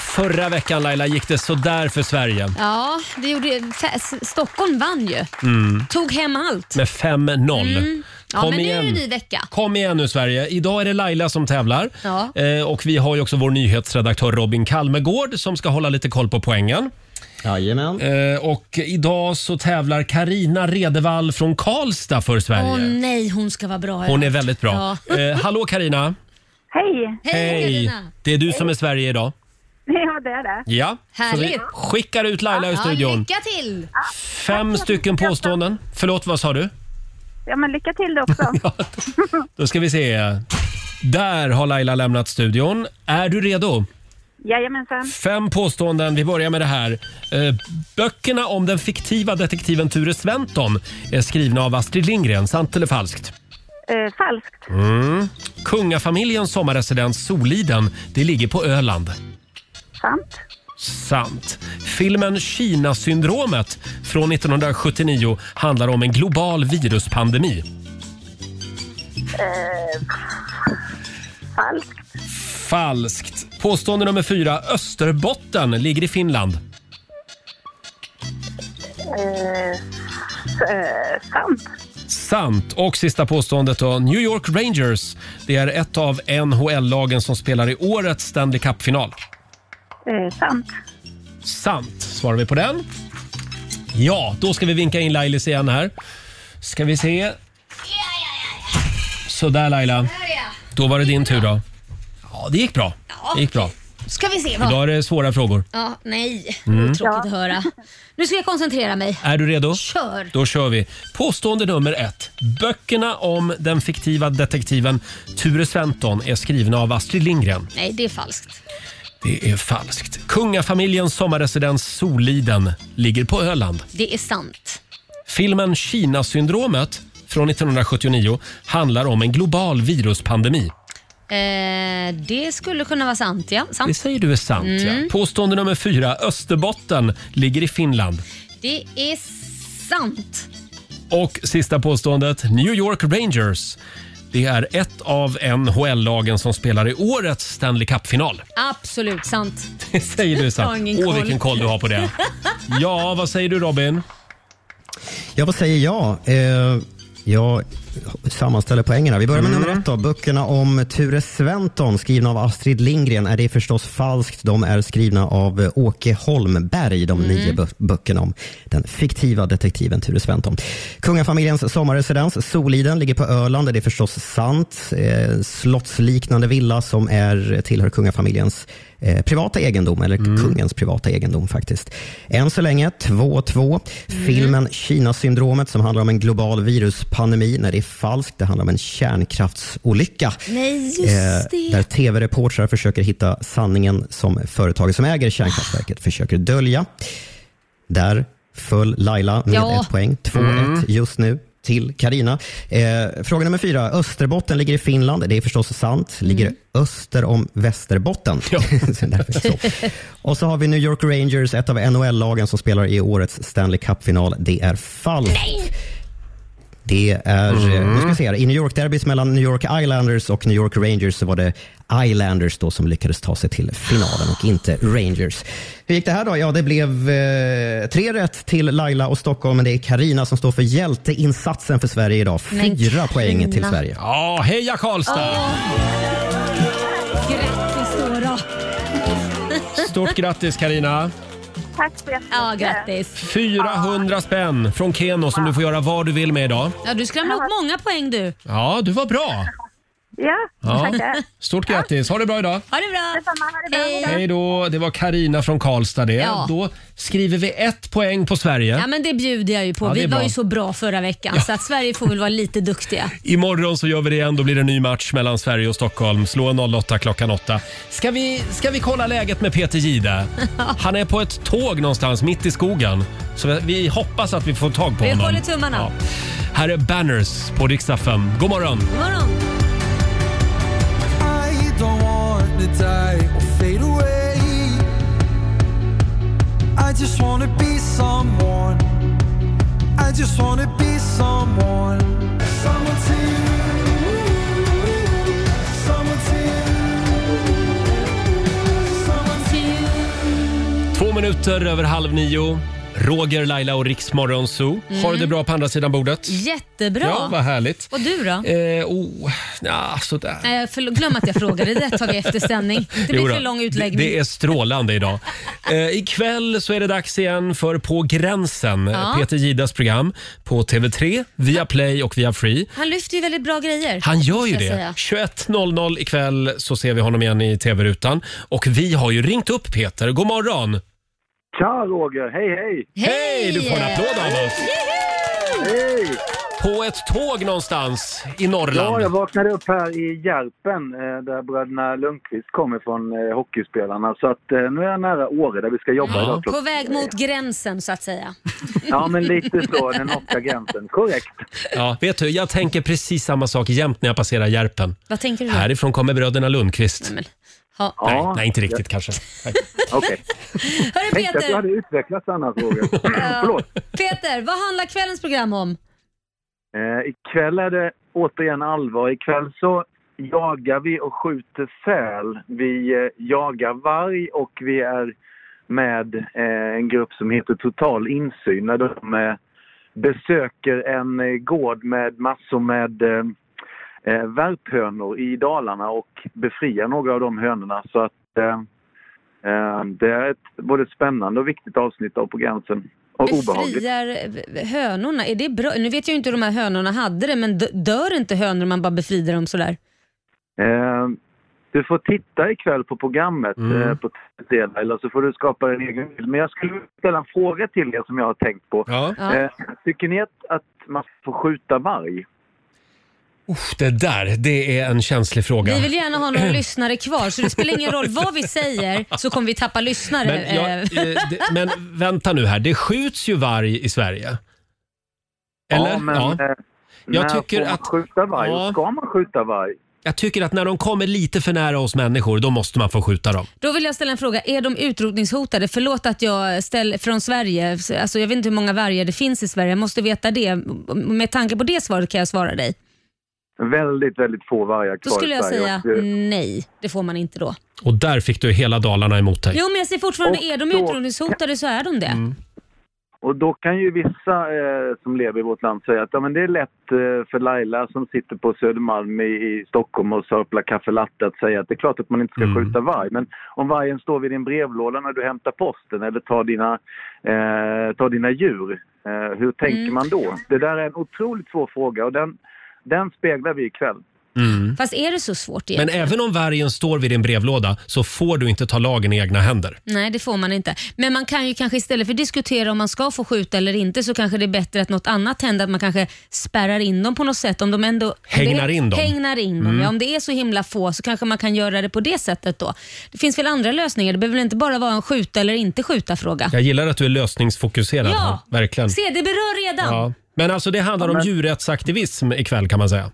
Speaker 1: Förra veckan Laila gick det sådär för Sverige.
Speaker 2: Ja, det gjorde Stockholm vann ju.
Speaker 1: Mm.
Speaker 2: Tog hem allt.
Speaker 1: Med 5-0.
Speaker 2: Ja,
Speaker 1: Kom
Speaker 2: men nu
Speaker 1: igen.
Speaker 2: är det ny vecka.
Speaker 1: Kom igen nu Sverige. Idag är det Laila som tävlar.
Speaker 2: Ja.
Speaker 1: Eh, och vi har ju också vår nyhetsredaktör Robin Kalmegård som ska hålla lite koll på poängen.
Speaker 13: Jajamän.
Speaker 1: Eh, och idag så tävlar Karina Redevall från Karlstad för Sverige.
Speaker 2: Åh nej, hon ska vara bra.
Speaker 1: Hon är väldigt bra.
Speaker 2: Ja.
Speaker 1: Eh, hallå Karina.
Speaker 10: Hej!
Speaker 1: Hej! Det är du som är Sverige idag.
Speaker 10: Ja, det är det.
Speaker 1: Ja. Så vi
Speaker 2: Härligt.
Speaker 1: skickar ut Laila ur
Speaker 2: Ja,
Speaker 1: studion.
Speaker 2: lycka till!
Speaker 1: Fem stycken påståenden. Förlåt, vad sa du?
Speaker 10: Ja, men lycka till det också.
Speaker 1: Då ska vi se. Där har Laila lämnat studion. Är du redo?
Speaker 10: Jajamensan.
Speaker 1: Fem påståenden. Vi börjar med det här. Eh, böckerna om den fiktiva detektiven Ture Sventon är skrivna av Astrid Lindgren. Sant eller falskt?
Speaker 10: Eh, falskt.
Speaker 1: Mm. Kungafamiljens sommarresidens Soliden, det ligger på Öland.
Speaker 10: Sant.
Speaker 1: Sant. Filmen Kina-syndromet från 1979 handlar om en global viruspandemi.
Speaker 10: Eh, falskt.
Speaker 1: Falskt. Påstående nummer fyra. Österbotten ligger i Finland.
Speaker 10: Eh, eh, sant.
Speaker 1: Sant. Och sista påståendet då. New York Rangers. Det är ett av NHL-lagen som spelar i årets Stanley Cup-final.
Speaker 10: Eh, sant.
Speaker 1: Sant. Svarar vi på den? Ja, då ska vi vinka in Lailis igen här. Ska vi se. Sådär Laila. Då var det din tur då. Ja, det gick bra. Det gick bra.
Speaker 2: Ska vi se. Vad?
Speaker 1: Idag är det svåra frågor.
Speaker 2: Ja, nej.
Speaker 1: Mm.
Speaker 2: Tråkigt att höra. Nu ska jag koncentrera mig.
Speaker 1: Är du redo?
Speaker 2: Kör.
Speaker 1: Då kör vi. Påstående nummer ett. Böckerna om den fiktiva detektiven Ture Sventon är skrivna av Astrid Lindgren.
Speaker 2: Nej, det är falskt.
Speaker 1: Det är falskt. Kungafamiljens sommarresidens Soliden ligger på Öland.
Speaker 2: Det är sant.
Speaker 1: Filmen Kina-syndromet från 1979 handlar om en global viruspandemi.
Speaker 2: Eh, det skulle kunna vara sant, ja. Sant.
Speaker 1: Det säger du är sant.
Speaker 2: Mm.
Speaker 1: Ja. Påstående nummer fyra. Österbotten ligger i Finland.
Speaker 2: Det är sant.
Speaker 1: Och sista påståendet. New York Rangers. Det är ett av NHL-lagen som spelar i årets Stanley Cup-final.
Speaker 2: Absolut sant.
Speaker 1: Det säger du är
Speaker 2: Jag har
Speaker 1: sant.
Speaker 2: ingen
Speaker 1: Åh,
Speaker 2: koll.
Speaker 1: vilken koll du har på det. Ja, vad säger du Robin?
Speaker 13: Ja, vad säger jag? Eh, jag sammanställer poängen här. Vi börjar med
Speaker 1: Mm.
Speaker 13: nummer ett. Då. Böckerna om Ture Sventon, skrivna av Astrid Lindgren, är det förstås falskt. De är skrivna av eh, Åke Holmberg, de
Speaker 2: Mm.
Speaker 13: nio bö- böckerna om den fiktiva detektiven Ture Sventon. Kungafamiljens sommarresidens Soliden ligger på Öland. Det är förstås sant. Eh, slottsliknande villa som är, tillhör kungafamiljens eh, privata egendom, eller kungens privata egendom faktiskt. Än så länge 2-2. Filmen Kina-syndromet som handlar om en global viruspandemi. Nej, det är falskt. Det handlar om en kärnkraftsolycka.
Speaker 2: Nej, just
Speaker 13: Eh,
Speaker 2: det.
Speaker 13: där tv-reportrar försöker hitta sanningen som företaget som äger kärnkraftverket försöker dölja. Där föll Laila med
Speaker 2: Ja.
Speaker 13: ett poäng. 2-1 just nu till Karina. Eh, fråga nummer fyra. Österbotten ligger i Finland. Det är förstås sant. Ligger
Speaker 2: Mm.
Speaker 13: öster om Västerbotten. Därför så. Och så har vi New York Rangers, ett av NHL-lagen som spelar i årets Stanley Cup-final. Det är falskt. Det är, eh, nu ska vi se här, i New York-derbyt mellan New York Islanders och New York Rangers så var det Islanders då som lyckades ta sig till finalen och inte Rangers. Hur gick det här då? Ja, det blev eh, tre rätt till Laila och Stockholm, men det är Karina som står för hjälteinsatsen för Sverige idag. Fyra poäng till. Sverige.
Speaker 1: Ja, heja Karlstad!
Speaker 2: Grattis då. då.
Speaker 1: Stort grattis Karina.
Speaker 6: Tack så jättemycket.
Speaker 2: Ja, grattis.
Speaker 1: 400 spänn från Keno som du får göra vad du vill med idag.
Speaker 2: Ja, du skramlade upp många poäng du.
Speaker 1: Ja, du var bra.
Speaker 6: Ja,
Speaker 1: Ja.
Speaker 6: tackar.
Speaker 1: Stort grattis. Ha det bra idag.
Speaker 2: Ha det bra.
Speaker 6: Detsamma, ha det bra.
Speaker 1: Hej då. Det var Karina från Karlstad det.
Speaker 2: Ja.
Speaker 1: Då skriver vi ett poäng på Sverige.
Speaker 2: Ja, men det bjuder jag ju på.
Speaker 1: Ja, det är
Speaker 2: Vi var
Speaker 1: bra.
Speaker 2: ju så bra förra veckan så att Sverige får väl vara lite duktiga.
Speaker 1: Imorgon så gör vi det igen. Då blir det en ny match mellan Sverige och Stockholm. Slå 08 klockan 8. Ska vi, ska vi kolla läget med Peter Jihde? Han är på ett tåg någonstans mitt i skogen. Så vi- vi hoppas att vi får tag på
Speaker 2: Vi
Speaker 1: honom.
Speaker 2: håller tummarna.
Speaker 1: Här är Banners på Rix FM. God morgon!
Speaker 2: God morgon.
Speaker 14: I want to die or fade away. I just want to be someone. I just want to be someone. Someone to Someone to
Speaker 1: Två minuter över halv nio. Roger, Laila och Riksmorgon Zoo. Har du
Speaker 2: Mm.
Speaker 1: det bra på andra sidan bordet?
Speaker 2: Jättebra.
Speaker 1: Ja, vad härligt.
Speaker 2: Och du då?
Speaker 1: Eh, oh, ja, sådär.
Speaker 2: Nej, förlåt, glöm att jag frågade. Det tar vi efter sändning. Det blir
Speaker 1: Jo då,
Speaker 2: för lång
Speaker 1: det,
Speaker 2: utläggning.
Speaker 1: det är strålande idag. Eh, ikväll så är det dags igen för På gränsen,
Speaker 2: Ja.
Speaker 1: Peter Gidas program på TV3, via Play och via Free.
Speaker 2: Han lyfter ju väldigt bra grejer.
Speaker 1: Han gör ju
Speaker 2: ska jag
Speaker 1: det.
Speaker 2: säga.
Speaker 1: 21.00 ikväll så ser vi honom igen i TV-rutan. Och vi har ju ringt upp Peter. God morgon!
Speaker 15: Tja Roger, hej hej!
Speaker 1: Hej! Du får en applåd av oss.
Speaker 15: Hej!
Speaker 1: På ett tåg någonstans i Norrland.
Speaker 15: Ja, jag vaknade upp här i Järpen eh, där bröderna Lundqvist kommer från eh, hockeyspelarna. Så att eh, nu är jag nära Åre där vi ska jobba idag.
Speaker 2: På väg mot gränsen så att säga.
Speaker 15: Ja, men lite så, den norska gränsen. Korrekt.
Speaker 1: Ja, vet du, jag tänker precis samma sak jämt när jag passerar Järpen.
Speaker 2: Vad tänker du då?
Speaker 1: Härifrån kommer bröderna Lundqvist.
Speaker 2: Ha.
Speaker 1: Nej, nej, inte riktigt kanske. Nej.
Speaker 15: Okej.
Speaker 2: Hörru
Speaker 15: Tänkte att du
Speaker 2: Peter,
Speaker 15: hade utvecklats annars Roger. Förlåt.
Speaker 2: Peter, vad handlar kvällens program om?
Speaker 15: Eh, ikväll är det återigen allvar. Ikväll så jagar vi och skjuter säl. Vi eh, jagar varg och vi är med eh, en grupp som heter Total insyn när de eh, besöker en eh, gård med massor med eh, eh, värphönor i Dalarna och befriar några av de hönorna. Så att eh, eh, det är ett både spännande och viktigt avsnitt av På gränsen. Och obehagligt.
Speaker 2: Befriar eh, hönorna, är det bra? Nu vet jag inte hur de här hönorna hade det, men dö- dör inte hönor om man bara befrider dem sådär?
Speaker 15: Eh, du får titta ikväll på programmet
Speaker 1: Mm.
Speaker 15: eh, på TV eller så får du skapa en egen bild. Men jag skulle ställa en fråga till er som jag har tänkt på.
Speaker 1: Ja.
Speaker 15: Eh, tycker ni att, att man får skjuta varg?
Speaker 1: Uff, det där, det är en känslig fråga.
Speaker 2: Vi vill gärna ha några lyssnare kvar, så det spelar ingen roll vad vi säger så kommer vi tappa lyssnare.
Speaker 1: Men, jag,
Speaker 2: Eh,
Speaker 1: eh, det, men vänta nu här, det skjuts ju varg i Sverige. Eller?
Speaker 15: Ja, men eh,
Speaker 1: Jag
Speaker 15: när
Speaker 1: tycker
Speaker 15: får man
Speaker 1: att-
Speaker 15: skjuta varg?
Speaker 1: Ja.
Speaker 15: Och ska man skjuta varg?
Speaker 1: Jag tycker att när de kommer lite för nära oss människor, då måste man få skjuta dem.
Speaker 2: Då vill jag ställa en fråga. Är de utrotningshotade? Förlåt att jag ställer från Sverige. Alltså, jag vet inte hur många vargar det finns i Sverige. Jag måste veta det. Med tanke på det svaret kan jag svara dig.
Speaker 15: Väldigt, väldigt få vargar
Speaker 2: Då
Speaker 15: kvar
Speaker 2: skulle
Speaker 15: i
Speaker 2: jag
Speaker 15: Sverige.
Speaker 2: säga
Speaker 15: Och, eh,
Speaker 2: nej. Det får man inte då.
Speaker 1: Och där fick du hela Dalarna emot dig.
Speaker 2: Jo, men jag säger fortfarande,
Speaker 15: Och
Speaker 2: är de
Speaker 15: då-
Speaker 2: utrotningshotade så är de det.
Speaker 1: Mm.
Speaker 15: Och då kan ju vissa eh, som lever i vårt land säga att ja, men det är lätt eh, för Laila som sitter på Södermalm i, i Stockholm och sörplar kaffe latte att säga att det är klart att man inte ska
Speaker 1: Mm.
Speaker 15: skjuta varg. Men om vargen står vid din brevlåda när du hämtar posten eller tar dina, eh, tar dina djur, eh, hur tänker
Speaker 2: Mm.
Speaker 15: man då? Det där är en otroligt svår fråga och den, den speglar vi ikväll.
Speaker 1: Mm.
Speaker 2: Fast är det så svårt
Speaker 1: Men
Speaker 2: egentligen?
Speaker 1: även om vargen står vid din brevlåda så får du inte ta lagen i egna händer.
Speaker 2: Nej, det får man inte. Men man kan ju kanske istället för att diskutera om man ska få skjuta eller inte så kanske det är bättre att något annat händer. Att man kanske spärrar in dem på något sätt. Om de ändå om
Speaker 1: Hängnar
Speaker 2: det,
Speaker 1: in dem.
Speaker 2: Hängnar in dem.
Speaker 1: Mm.
Speaker 2: Ja, om det är så himla få så kanske man kan göra det på det sättet då. Det finns väl andra lösningar. Det behöver väl inte bara vara en skjuta eller inte skjuta fråga.
Speaker 1: Jag gillar att du är lösningsfokuserad
Speaker 2: Ja.
Speaker 1: här. Verkligen.
Speaker 2: Se, det berör redan.
Speaker 1: Ja. Men alltså det handlar
Speaker 15: Ja,
Speaker 1: om
Speaker 15: men-
Speaker 1: djurrättsaktivism ikväll kan man säga.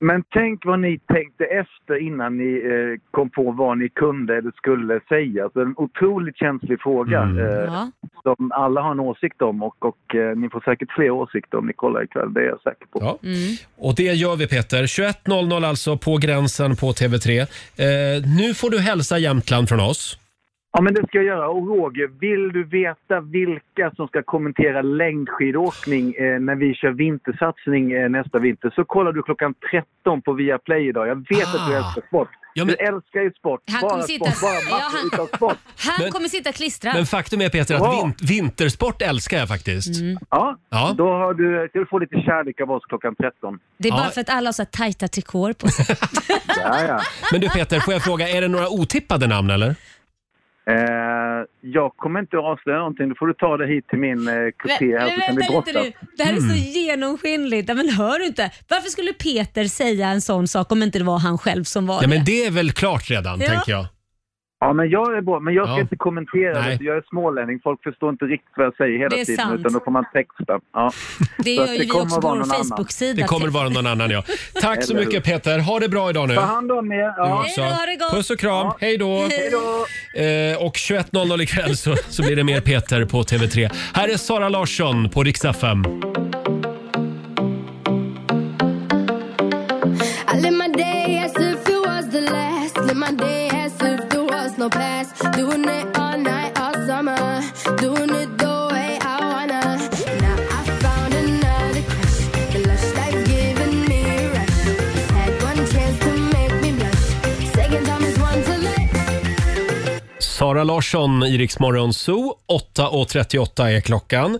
Speaker 15: Men tänk vad ni tänkte efter innan ni eh, kom på vad ni kunde eller skulle säga. Så en otroligt känslig fråga
Speaker 1: Mm.
Speaker 15: eh,
Speaker 2: Ja.
Speaker 15: som alla har en åsikt om och, och eh, ni får säkert fler åsikter om ni kollar ikväll, det är jag säker på.
Speaker 1: Ja.
Speaker 2: Mm.
Speaker 1: Och det gör vi Peter. 21.00 alltså på gränsen på TV3. Eh, nu får du hälsa Jämtland från oss.
Speaker 15: Ja, men det ska jag göra. Och Roger, vill du veta vilka som ska kommentera längdskidåkning eh, när vi kör vintersatsning eh, nästa vinter så kollar du klockan 13 på Viaplay idag. Jag vet att du
Speaker 1: Ah.
Speaker 15: älskar sport.
Speaker 1: Ja, men-
Speaker 15: Du älskar ju sport.
Speaker 2: Han
Speaker 15: bara
Speaker 2: kommer sitta-
Speaker 15: sport, bara
Speaker 2: Ja, han-
Speaker 15: utav sport.
Speaker 2: Han
Speaker 1: Men-
Speaker 2: kommer sitta klistrad.
Speaker 1: Men faktum är Peter att
Speaker 15: Ja.
Speaker 1: vin- vintersport älskar jag faktiskt.
Speaker 2: Mm.
Speaker 15: Ja,
Speaker 1: Ja.
Speaker 15: då har du, ska du få lite kärlek av oss klockan 13.
Speaker 2: Det är bara
Speaker 1: Ja.
Speaker 2: för att alla har så tajta trikåer på sig.
Speaker 15: Ja, ja.
Speaker 1: Men du Peter, får jag fråga, är det några otippade namn eller?
Speaker 15: Eh, jag kommer inte att avslöja någonting. Då får du ta det hit till min eh, kupé här så kan vi
Speaker 2: vänta
Speaker 15: brotta.
Speaker 2: lite nu. Det här är
Speaker 1: Mm.
Speaker 2: så genomskinligt. Ja, Men hör du inte? Varför skulle Peter säga en sån sak om inte det var han själv som var
Speaker 1: Ja men
Speaker 2: det?
Speaker 1: det är väl klart redan,
Speaker 2: Ja.
Speaker 1: tänker jag.
Speaker 15: Ja, men jag är bra. Men jag ska
Speaker 1: Ja.
Speaker 15: inte kommentera
Speaker 1: Nej.
Speaker 15: det. Jag är smålänning. Folk förstår inte riktigt vad jag säger hela
Speaker 2: Det är
Speaker 15: tiden.
Speaker 2: sant.
Speaker 15: Utan då får man texta. Ja.
Speaker 2: Det gör ju vi
Speaker 15: kommer
Speaker 2: också på vår. Facebook-sida.
Speaker 1: Det kommer vara någon annan ja. Tack så mycket Peter. Ha det bra idag nu.
Speaker 15: Ta hand om er.
Speaker 1: Du
Speaker 15: Ja.
Speaker 1: också.
Speaker 2: Hej då, ha det gott.
Speaker 1: Puss och kram. Hej då.
Speaker 15: Hej då.
Speaker 1: Eh, och 21.00 ikväll så, så blir det mer Peter på TV3. Här är Sara Larsson på Rix FM.
Speaker 9: I live my day as if it was the last. Live my day no past. Doing it all
Speaker 1: Sara Larsson i Rix Morgon Zoo. 8.38 är klockan.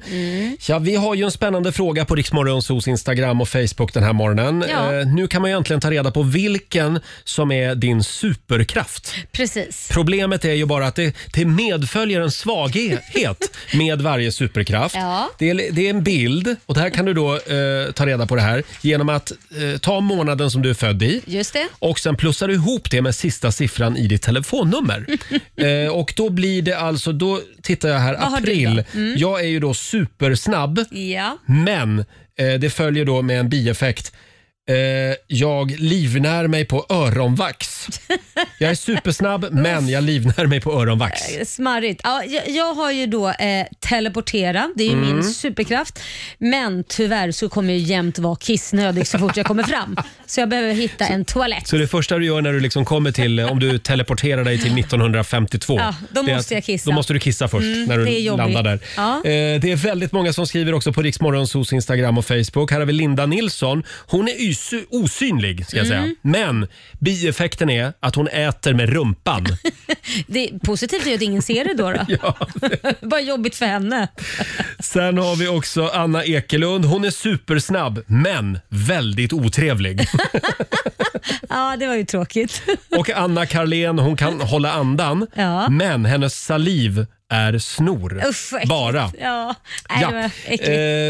Speaker 1: Ja, vi har ju en spännande fråga på Rix Morgon Zoos Instagram och Facebook den här morgonen.
Speaker 2: Ja.
Speaker 1: Eh, nu kan man ju äntligen ta reda på vilken som är din superkraft.
Speaker 2: Precis.
Speaker 1: Problemet är ju bara att det, det medföljer en svaghet med varje superkraft.
Speaker 2: Ja.
Speaker 1: Det, är, det är en bild och det här kan du då eh, ta reda på det här genom att eh, ta månaden som du är född i
Speaker 2: Just det.
Speaker 1: och sen plussar du ihop det med sista siffran i ditt telefonnummer. eh, och då blir det alltså, då tittar jag här,
Speaker 2: Vad har du
Speaker 1: april.
Speaker 2: då? Mm.
Speaker 1: Jag är ju då supersnabb
Speaker 2: Ja.
Speaker 1: men eh, det följer då med en bieffekt. Eh, jag livnär mig på öronvax. Jag är supersnabb men jag livnär mig på öronvax.
Speaker 2: Smarrigt. Ja, jag, jag har ju då eh, teleportera, det är ju
Speaker 1: Mm.
Speaker 2: min superkraft. Men tyvärr så kommer jag jämt vara kissnödig så fort jag kommer fram. Så jag behöver hitta en toalett.
Speaker 1: Så det första du gör när du liksom kommer till, eh, om du teleporterar dig till 1952.
Speaker 2: Ja, då
Speaker 1: det är
Speaker 2: måste
Speaker 1: att-
Speaker 2: jag kissa.
Speaker 1: Då måste du kissa först
Speaker 2: Mm,
Speaker 1: när du
Speaker 2: det är jobbigt.
Speaker 1: landar där.
Speaker 2: Ja.
Speaker 1: Eh, det är väldigt många som skriver också på Riksmorgonsos Instagram och Facebook. Här har vi Linda Nilsson. Hon är ysy- osynlig ska jag säga.
Speaker 2: Mm.
Speaker 1: Men bieffekten är att hon äter med rumpan.
Speaker 2: Det är positivt är att ingen ser det då. då. Bara jobbigt för henne.
Speaker 1: Sen har vi också Anna Ekelund. Hon är supersnabb men väldigt otrevlig.
Speaker 2: Ja, det var ju tråkigt.
Speaker 1: Och Anna Karlén, hon kan hålla andan
Speaker 2: Ja.
Speaker 1: men hennes saliv är snor.
Speaker 2: Usch, vad äckligt.
Speaker 1: Bara.
Speaker 2: Ja, Nej, det var äckligt.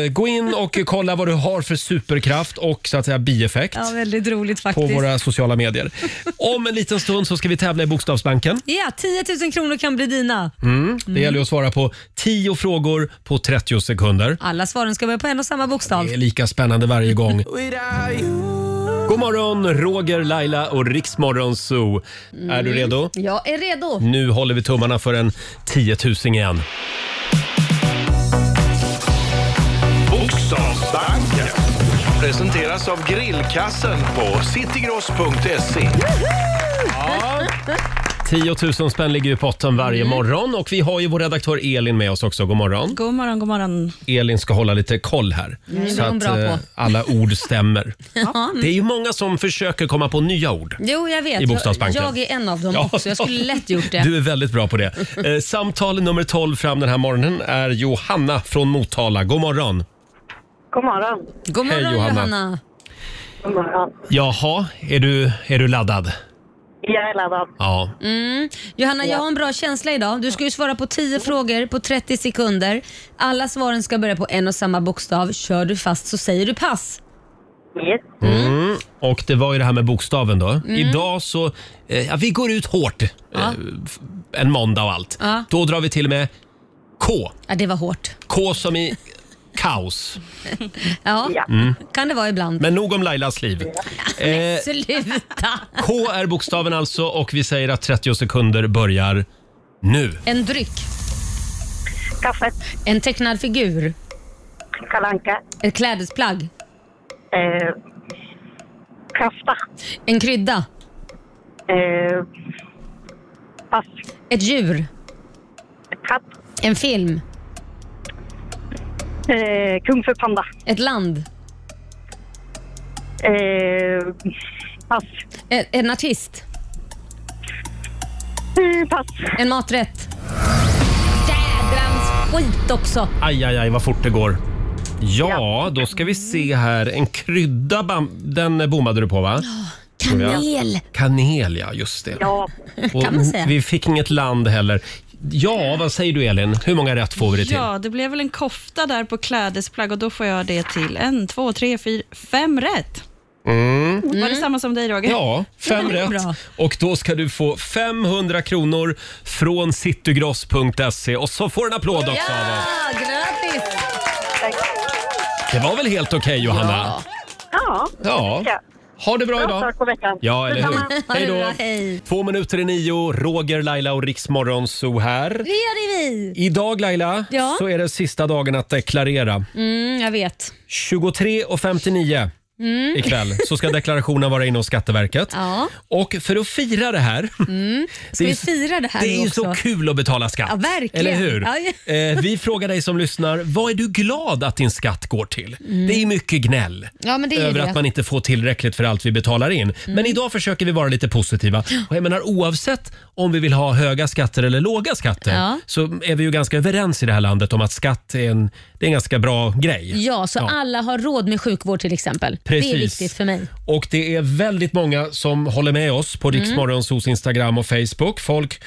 Speaker 1: Eh, gå in och kolla vad du har för superkraft och så att säga bieffekt
Speaker 2: Ja, väldigt roligt
Speaker 1: på
Speaker 2: faktiskt.
Speaker 1: våra sociala medier. Om en liten stund så ska vi tävla i Bokstavsbanken.
Speaker 2: Ja, 10 000 kronor kan bli dina.
Speaker 1: Mm. Det gäller att svara på 10 frågor på 30 sekunder.
Speaker 2: Alla svaren ska börja på en och samma bokstav.
Speaker 1: Det är lika spännande varje gång. God morgon, Roger, Laila och Riksmorgon Zoo. Är du redo?
Speaker 2: Jag är redo.
Speaker 1: Nu håller vi tummarna för en 10 000 igen.
Speaker 16: Bokstavsbanken presenteras av Grillkassen på citygross.se.
Speaker 1: 10 000 spänn ligger i potten varje
Speaker 2: Mm.
Speaker 1: morgon och vi har ju vår redaktör Elin med oss också. God morgon.
Speaker 5: God morgon, god morgon.
Speaker 1: Elin ska hålla lite koll här
Speaker 2: Mm, det
Speaker 1: så
Speaker 2: är hon
Speaker 1: att
Speaker 2: bra
Speaker 1: eh,
Speaker 2: på.
Speaker 1: alla ord stämmer.
Speaker 2: Ja.
Speaker 1: Det är ju många som försöker komma på nya ord.
Speaker 2: Jo, jag vet.
Speaker 1: I Bokstavsbanken.
Speaker 2: Jag, jag är en av dem
Speaker 1: Ja.
Speaker 2: också. Jag skulle lätt gjort det.
Speaker 1: Du är väldigt bra på det. Eh, samtal nummer 12 fram den här morgonen är Johanna från Motala. God morgon.
Speaker 10: God morgon.
Speaker 2: God
Speaker 1: Hej,
Speaker 2: morgon
Speaker 1: Johanna.
Speaker 2: Johanna.
Speaker 12: God morgon.
Speaker 1: Jaha, är du, är du laddad?
Speaker 12: Är laddad.
Speaker 1: Ja.
Speaker 2: Mm. Johanna, jag har en bra känsla idag. Du ska ju svara på 10 frågor på 30 sekunder. Alla svaren ska börja på en och samma bokstav. Kör du fast så säger du pass.
Speaker 12: Yes.
Speaker 1: Mm. Och det var ju det här med bokstaven då.
Speaker 2: Mm.
Speaker 1: Idag så, eh, ja, vi går ut hårt eh, f- en måndag och allt.
Speaker 2: Ja.
Speaker 1: Då drar vi till med K.
Speaker 2: Ja, det var hårt.
Speaker 1: K som i kaos.
Speaker 2: Ja,
Speaker 1: Mm.
Speaker 2: kan det vara ibland.
Speaker 1: Men nog om Lailas liv. Eh,
Speaker 2: Sluta!
Speaker 1: K är bokstaven alltså och vi säger att 30 sekunder börjar nu.
Speaker 2: En dryck.
Speaker 12: Kaffe.
Speaker 2: En tecknad figur.
Speaker 12: Kalanka.
Speaker 2: Ett klädesplagg.
Speaker 12: Eh, kafta.
Speaker 2: En krydda.
Speaker 12: Eh, pass.
Speaker 2: Ett djur.
Speaker 12: Katt.
Speaker 2: En film.
Speaker 12: Eh, kung för panda.
Speaker 2: Ett land.
Speaker 12: Eh, pass.
Speaker 2: En, en artist.
Speaker 12: Eh, pass.
Speaker 2: En maträtt. Jädrans skit också.
Speaker 1: Aj, aj, aj vad fort det går. Ja, då ska vi se här. En krydda, bam- den bommade du på va? Jag.
Speaker 2: Kanel.
Speaker 1: Kanel, ja just det.
Speaker 12: Ja,
Speaker 1: Och
Speaker 2: kan man säga.
Speaker 1: Vi fick inget land heller. Ja, vad säger du Elin? Hur många rätt får vi det till?
Speaker 5: Ja, det blev väl en kofta där på klädesplagg och då får jag det till en, två, tre, fyra, fem rätt.
Speaker 1: Mm.
Speaker 5: Var det samma som dig Roger?
Speaker 1: Ja, fem rätt.
Speaker 5: bra.
Speaker 1: Och då ska du få 500 kronor från citygross.se och så får du en applåd också av oss.
Speaker 2: Ja, grattis!
Speaker 1: Det var väl helt okej Johanna?
Speaker 12: Ja.
Speaker 1: Ja. Ha det bra
Speaker 12: Bra
Speaker 1: idag.
Speaker 12: start på veckan.
Speaker 1: Ja, eller hur?
Speaker 12: Detsamma.
Speaker 1: Hej
Speaker 2: det
Speaker 1: då.
Speaker 2: hej.
Speaker 1: Två minuter i nio, Roger, Laila och Riksmorgon så här.
Speaker 2: Det gör vi.
Speaker 1: Idag Laila,
Speaker 2: Ja.
Speaker 1: så är det sista dagen att deklarera.
Speaker 2: Mm, jag vet.
Speaker 1: 23.59
Speaker 2: Mm.
Speaker 1: ikväll så ska deklarationen vara inne hos Skatteverket.
Speaker 2: Ja.
Speaker 1: Och för att fira det här
Speaker 2: Mm. Ska
Speaker 1: Det är
Speaker 2: vi fira det här
Speaker 1: Det är ju
Speaker 2: också?
Speaker 1: så kul att betala skatt.
Speaker 2: Ja, verkligen.
Speaker 1: Eller hur?
Speaker 2: Ja,
Speaker 1: Eh, vi frågar dig som lyssnar, vad är du glad att din skatt går till?
Speaker 2: Mm.
Speaker 1: Det är mycket gnäll
Speaker 2: Ja, men det är ju
Speaker 1: över
Speaker 2: det. Mm.
Speaker 1: att man inte får tillräckligt för allt vi betalar in. Men idag försöker vi vara lite positiva. Och jag menar, oavsett om vi vill ha höga skatter eller låga skatter
Speaker 2: Ja.
Speaker 1: så är vi ju ganska överens i det här landet om att skatt är en, det är en ganska bra grej.
Speaker 2: Ja, så alla har råd med sjukvård till exempel. Det
Speaker 1: Precis.
Speaker 2: är viktigt för mig.
Speaker 1: Och det är väldigt många som håller med oss på
Speaker 2: Mm.
Speaker 1: Riksmorgonsos Instagram och Facebook. Folk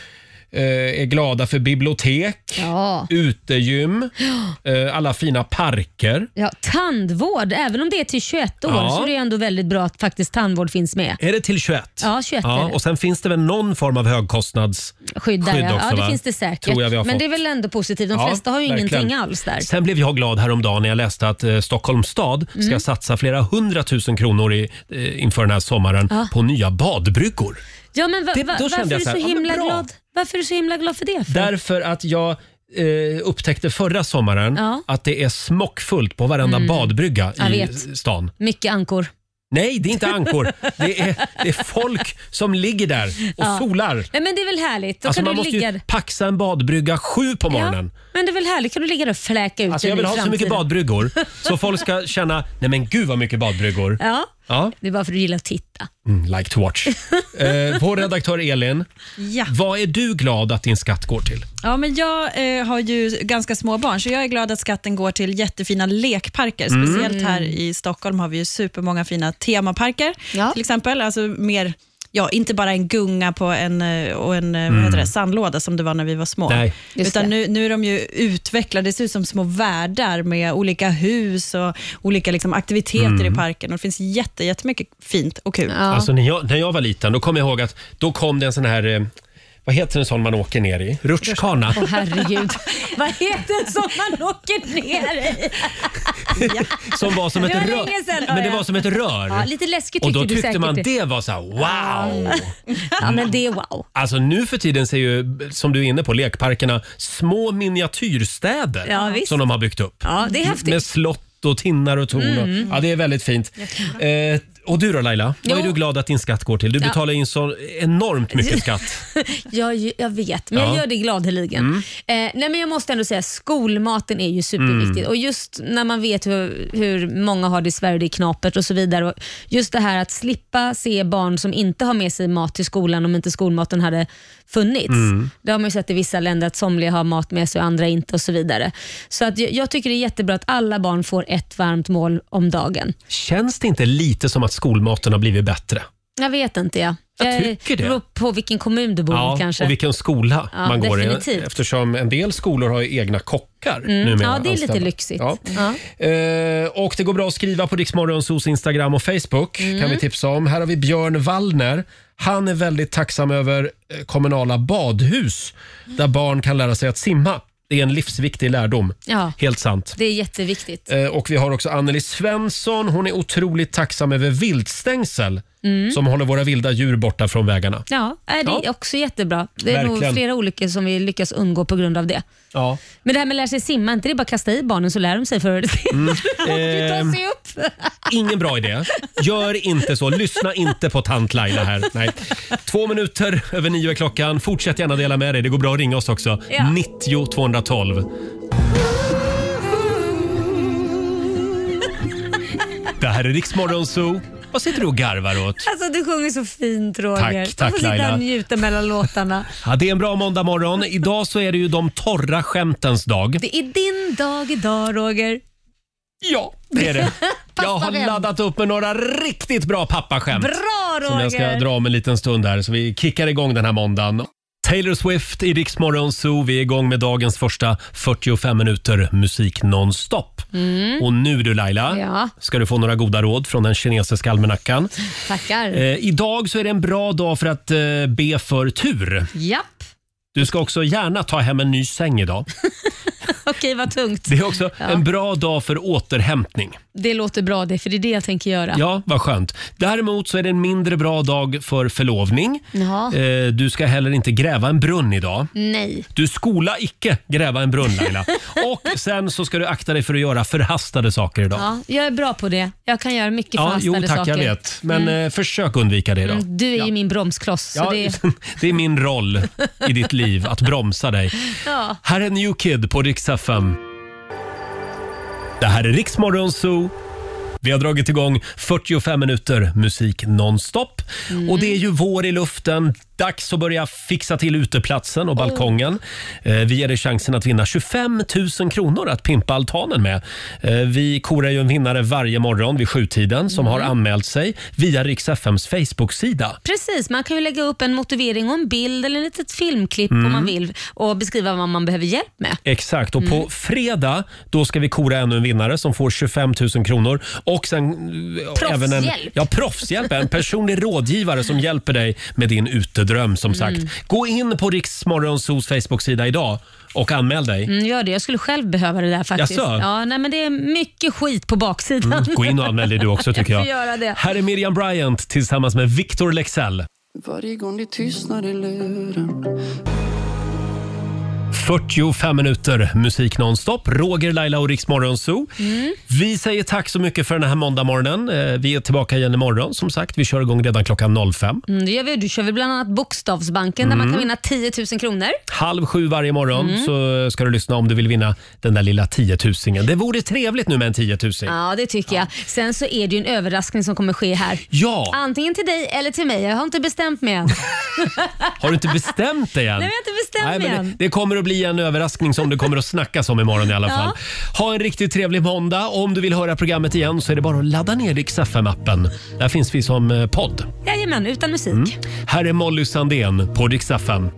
Speaker 1: eh, är glada för bibliotek,
Speaker 2: Ja.
Speaker 1: utegym, eh, alla fina parker.
Speaker 2: Ja, tandvård, även om det är till 21 år
Speaker 1: Ja.
Speaker 2: så är det ändå väldigt bra att faktiskt tandvård finns med.
Speaker 1: Är det till 21?
Speaker 2: Ja, 21 är det.
Speaker 1: Och sen finns det väl någon form av högkostnads...
Speaker 2: Skydd där,
Speaker 1: Skydd
Speaker 2: ja.
Speaker 1: också,
Speaker 2: ja, det
Speaker 1: va?
Speaker 2: finns det säkert.
Speaker 1: Tror jag vi har
Speaker 2: Men det är väl ändå positivt. De
Speaker 1: Ja,
Speaker 2: flesta har ju
Speaker 1: verkligen.
Speaker 2: ingenting alls där.
Speaker 1: Sen blev jag glad häromdagen när jag läste att eh, Stockholms stad ska
Speaker 2: Mm.
Speaker 1: satsa flera hundratusen kronor i, eh, inför den här sommaren
Speaker 2: Ja.
Speaker 1: på nya badbryggor.
Speaker 2: Ja, men va,
Speaker 1: Det-
Speaker 2: va,
Speaker 1: då
Speaker 2: varför är
Speaker 1: jag
Speaker 2: du
Speaker 1: så
Speaker 2: så
Speaker 1: här, ja, men
Speaker 2: himla
Speaker 1: bra.
Speaker 2: glad? Varför är du så himla glad för det? För?
Speaker 1: Därför att jag eh, upptäckte förra sommaren
Speaker 2: Ja.
Speaker 1: att det är smockfullt på varenda
Speaker 2: Mm.
Speaker 1: badbrygga
Speaker 2: Jag
Speaker 1: i
Speaker 2: vet.
Speaker 1: stan.
Speaker 2: Mycket ankor.
Speaker 1: Nej, det är inte ankor. det, är, det är folk som ligger där och
Speaker 2: Ja.
Speaker 1: solar.
Speaker 2: Nej, men det är väl härligt. Då
Speaker 1: Alltså
Speaker 2: kan
Speaker 1: man
Speaker 2: du
Speaker 1: måste
Speaker 2: ligga...
Speaker 1: ju paxa en badbrygga sju på morgonen.
Speaker 2: Ja, men det är väl härligt. Kan du ligga där och fläka ut
Speaker 1: Alltså jag
Speaker 2: den
Speaker 1: vill
Speaker 2: i
Speaker 1: ha så mycket badbryggor så folk ska känna, nej men gud vad mycket badbryggor.
Speaker 2: Ja,
Speaker 1: Ja,
Speaker 2: det är bara för att du gillar att titta.
Speaker 1: mm, like to watch. Eh, vår redaktör Elin,
Speaker 5: Ja.
Speaker 1: vad är du glad att din skatt går till?
Speaker 5: Ja, men jag eh, har ju ganska små barn, så jag är glad att skatten går till jättefina lekparker.
Speaker 1: Mm.
Speaker 5: Speciellt här i Stockholm har vi ju supermånga fina temaparker. Till exempel, alltså mer, ja, inte bara en gunga på en, eh, och en eh, vad heter det, sandlåda som det var när vi var små.
Speaker 1: Nej.
Speaker 2: Just
Speaker 5: Utan nu, nu är de ju utvecklade, det ser ut som små världar med olika hus och olika liksom, aktiviteter
Speaker 1: Mm.
Speaker 5: i parken. Och det finns jätte, jättemycket fint och kul.
Speaker 1: Alltså när jag, när jag var liten då kom jag ihåg att då kom det en sån här, eh, vad heter en sån man åker ner i? Rutschkana.
Speaker 2: Åh herregud. Vad heter det som man åker ner i?
Speaker 1: Som var som ett
Speaker 2: Det var
Speaker 1: rör.
Speaker 2: länge sedan,
Speaker 1: Men det var som ett rör.
Speaker 2: Ja, lite läskigt
Speaker 1: och då
Speaker 2: tyckte du
Speaker 1: tyckte
Speaker 2: säkert
Speaker 1: man
Speaker 2: det.
Speaker 1: det var så här, wow.
Speaker 2: Ja, men det är wow.
Speaker 1: Alltså nu för tiden ser ju, som du är inne på, lekparkerna små miniatyrstäder
Speaker 2: Ja, visst.
Speaker 1: som de har byggt upp.
Speaker 2: Ja, det är häftigt.
Speaker 1: Med slott och tinnar och torn. Och,
Speaker 2: Mm.
Speaker 1: ja, det är väldigt fint. Eh, och du då Laila, vad är
Speaker 2: Jo.
Speaker 1: du glad att din skatt går till? Du
Speaker 2: Ja.
Speaker 1: betalar in så enormt mycket skatt.
Speaker 2: Jag, jag vet, men
Speaker 1: Ja.
Speaker 2: jag gör det gladeligen.
Speaker 1: Mm.
Speaker 2: Eh, nej, men jag måste ändå säga skolmaten är ju superviktigt.
Speaker 1: Mm.
Speaker 2: Och just när man vet hur, hur många har det i Sverige, det är knapert och så vidare. Och just det här att slippa se barn som inte har med sig mat till skolan om inte skolmaten hade funnits.
Speaker 17: Mm.
Speaker 2: Det har man ju sett i vissa länder att somliga har mat med sig och andra inte och så vidare. Så att jag, jag tycker det är jättebra att alla barn får ett varmt mål om dagen.
Speaker 1: Känns det inte lite som att skolmaten har blivit bättre?
Speaker 2: Jag vet inte. Jag,
Speaker 1: Jag tycker det.
Speaker 2: beror på vilken kommun du bor i kanske.
Speaker 1: och vilken skola
Speaker 2: Ja,
Speaker 1: man går i. Eftersom en del skolor har ju egna kockar
Speaker 2: Mm.
Speaker 1: numera
Speaker 2: Ja, det är lite
Speaker 1: anställda.
Speaker 2: lyxigt.
Speaker 1: Ja.
Speaker 2: Ja.
Speaker 1: Eh, och det går bra att skriva på Riksmorgonsos Instagram och Facebook.
Speaker 2: Mm.
Speaker 1: kan vi tipsa om. Här har vi Björn Wallner. Han är väldigt tacksam över eh, kommunala badhus där barn kan lära sig att simma. Det är en livsviktig lärdom.
Speaker 2: Ja.
Speaker 1: Helt sant.
Speaker 2: Det är jätteviktigt.
Speaker 1: Eh, Och vi har också Anneli Svensson. Hon är otroligt tacksam över viltstängsel
Speaker 2: Mm.
Speaker 1: som håller våra vilda djur borta från vägarna.
Speaker 2: Ja, nej, det är
Speaker 1: Ja.
Speaker 2: också jättebra. Det är nog
Speaker 1: Verkligen.
Speaker 2: flera olyckor som vi lyckas undgå på grund av det.
Speaker 1: Ja.
Speaker 2: Men det här med att lära sig simma, inte det bara att kasta i barnen så lär de sig förr eller senare. De sig upp.
Speaker 1: Ingen bra idé. Gör inte så. Lyssna inte på tant Laila här. Nej. Två minuter över nio är klockan. Fortsätt gärna dela med dig. Det går bra att ringa oss också.
Speaker 2: Ja.
Speaker 1: 90 212. Det här är Riksmorgon Zoo. Vad sitter du och garvar åt?
Speaker 2: Alltså du sjunger så fint Roger.
Speaker 1: Tack,
Speaker 2: Du
Speaker 1: tack,
Speaker 2: får sitta
Speaker 1: Laila.
Speaker 2: och njuta mellan låtarna.
Speaker 1: Ja, det är en bra måndag morgon. Idag så är det ju de torra skämtens dag.
Speaker 2: Det är din dag idag Roger.
Speaker 1: Ja, det är det. Jag har
Speaker 2: Pappaskämt.
Speaker 1: laddat upp med några riktigt bra pappaskämt.
Speaker 2: Bra
Speaker 1: Som jag ska
Speaker 2: Roger!
Speaker 1: dra om en liten stund här, så vi kickar igång den här måndagen. Taylor Swift i Rix Morgon Zoo. Vi är igång med dagens första 45 minuter musik nonstop.
Speaker 2: Mm.
Speaker 1: Och nu du Laila,
Speaker 2: Ja.
Speaker 1: ska du få några goda råd från den kinesiska almanackan.
Speaker 2: Tackar.
Speaker 1: Eh, idag så är det en bra dag för att eh, be för tur.
Speaker 2: Japp.
Speaker 1: Du ska också gärna ta hem en ny säng idag.
Speaker 2: Okej, vad tungt.
Speaker 1: Det är också
Speaker 2: Ja.
Speaker 1: en bra dag för återhämtning.
Speaker 2: Det låter bra det, för det är det jag tänker göra.
Speaker 1: Ja, vad skönt. Däremot så är det en mindre bra dag för förlovning.
Speaker 2: Jaha.
Speaker 1: Eh, Du ska heller inte gräva en brunn idag.
Speaker 2: Nej.
Speaker 1: Du skola icke gräva en brunn Laila. Och sen så ska du akta dig för att göra förhastade saker idag.
Speaker 2: Ja, jag är bra på det. Jag kan göra mycket
Speaker 1: Ja,
Speaker 2: förhastade
Speaker 1: jo tack,
Speaker 2: saker.
Speaker 1: jag vet. Men
Speaker 2: Mm.
Speaker 1: eh, försök undvika det idag.
Speaker 2: Mm, Du är ju min bromskloss. Så
Speaker 1: Ja,
Speaker 2: det...
Speaker 1: det är min roll i ditt liv, att bromsa dig.
Speaker 2: ja.
Speaker 1: Här är New Kid på Rix FM. Det här är Rix Morgon Zoo. Vi har dragit igång 45 minuter musik nonstop.
Speaker 2: Mm.
Speaker 1: Och det är ju vår i luften. Dags att börja fixa till uteplatsen och balkongen. Eh, Vi ger dig chansen att vinna 25 000 kronor att pimpa altanen med. Eh, Vi korar ju en vinnare varje morgon vid sjutiden som har
Speaker 2: Mm.
Speaker 1: anmält sig via Rix FMs Facebook-sida.
Speaker 2: Precis, man kan ju lägga upp en motivering och en bild eller ett litet filmklipp
Speaker 1: Mm.
Speaker 2: om man vill och beskriva vad man behöver hjälp med.
Speaker 1: Exakt, och
Speaker 2: Mm.
Speaker 1: på fredag då ska vi kora ännu en vinnare som får 25 000 kronor. Och sen eh, även en,
Speaker 2: Proffshjälp.
Speaker 1: ja, proffshjälp. En personlig rådgivare som hjälper dig med din utedröm som sagt.
Speaker 2: Mm.
Speaker 1: Gå in på Riksmorgonsos Facebook-sida idag och anmäl dig.
Speaker 2: Mm, gör det. Jag skulle själv behöva det där faktiskt.
Speaker 1: Jaså?
Speaker 2: Ja, nej, men det är mycket skit på baksidan.
Speaker 1: Mm, gå in och anmäl dig du också tycker jag.
Speaker 2: får göra det.
Speaker 1: Här är Miriam Bryant tillsammans med Victor Lexell.
Speaker 17: Varje gång det tystnar i luren
Speaker 1: 45 minuter musik nonstop. Roger, Laila och Riksmorgon Zoo.
Speaker 2: Mm.
Speaker 1: Vi säger tack så mycket för den här måndagmorgonen. Eh, Vi är tillbaka igen imorgon som sagt. Vi kör igång redan klockan 05.
Speaker 2: Mm, det gör vi. Du kör väl bland annat Bokstavsbanken där man
Speaker 1: Mm.
Speaker 2: kan vinna 10 000 kronor.
Speaker 1: Halv sju varje morgon
Speaker 2: Mm.
Speaker 1: så ska du lyssna om du vill vinna den där lilla 10 000. Det vore trevligt nu med en 10 000.
Speaker 2: Ja, det tycker jag. Sen så är det ju en överraskning som kommer ske här.
Speaker 1: Ja.
Speaker 2: Antingen till dig eller till mig. Jag har inte bestämt mig än.
Speaker 1: Har du inte bestämt dig än?
Speaker 2: Nej, jag har inte bestämt mig
Speaker 1: men
Speaker 2: än.
Speaker 1: det, det kommer att bli en överraskning som det kommer att snackas om imorgon i alla fall. Ha en riktigt trevlig måndag. Om du vill höra programmet igen så är det bara att ladda ner Rix FM-appen. Där finns vi som eh, podd.
Speaker 2: Jajamän, utan musik.
Speaker 1: Mm. Här är Molly Sandén på Rix FM.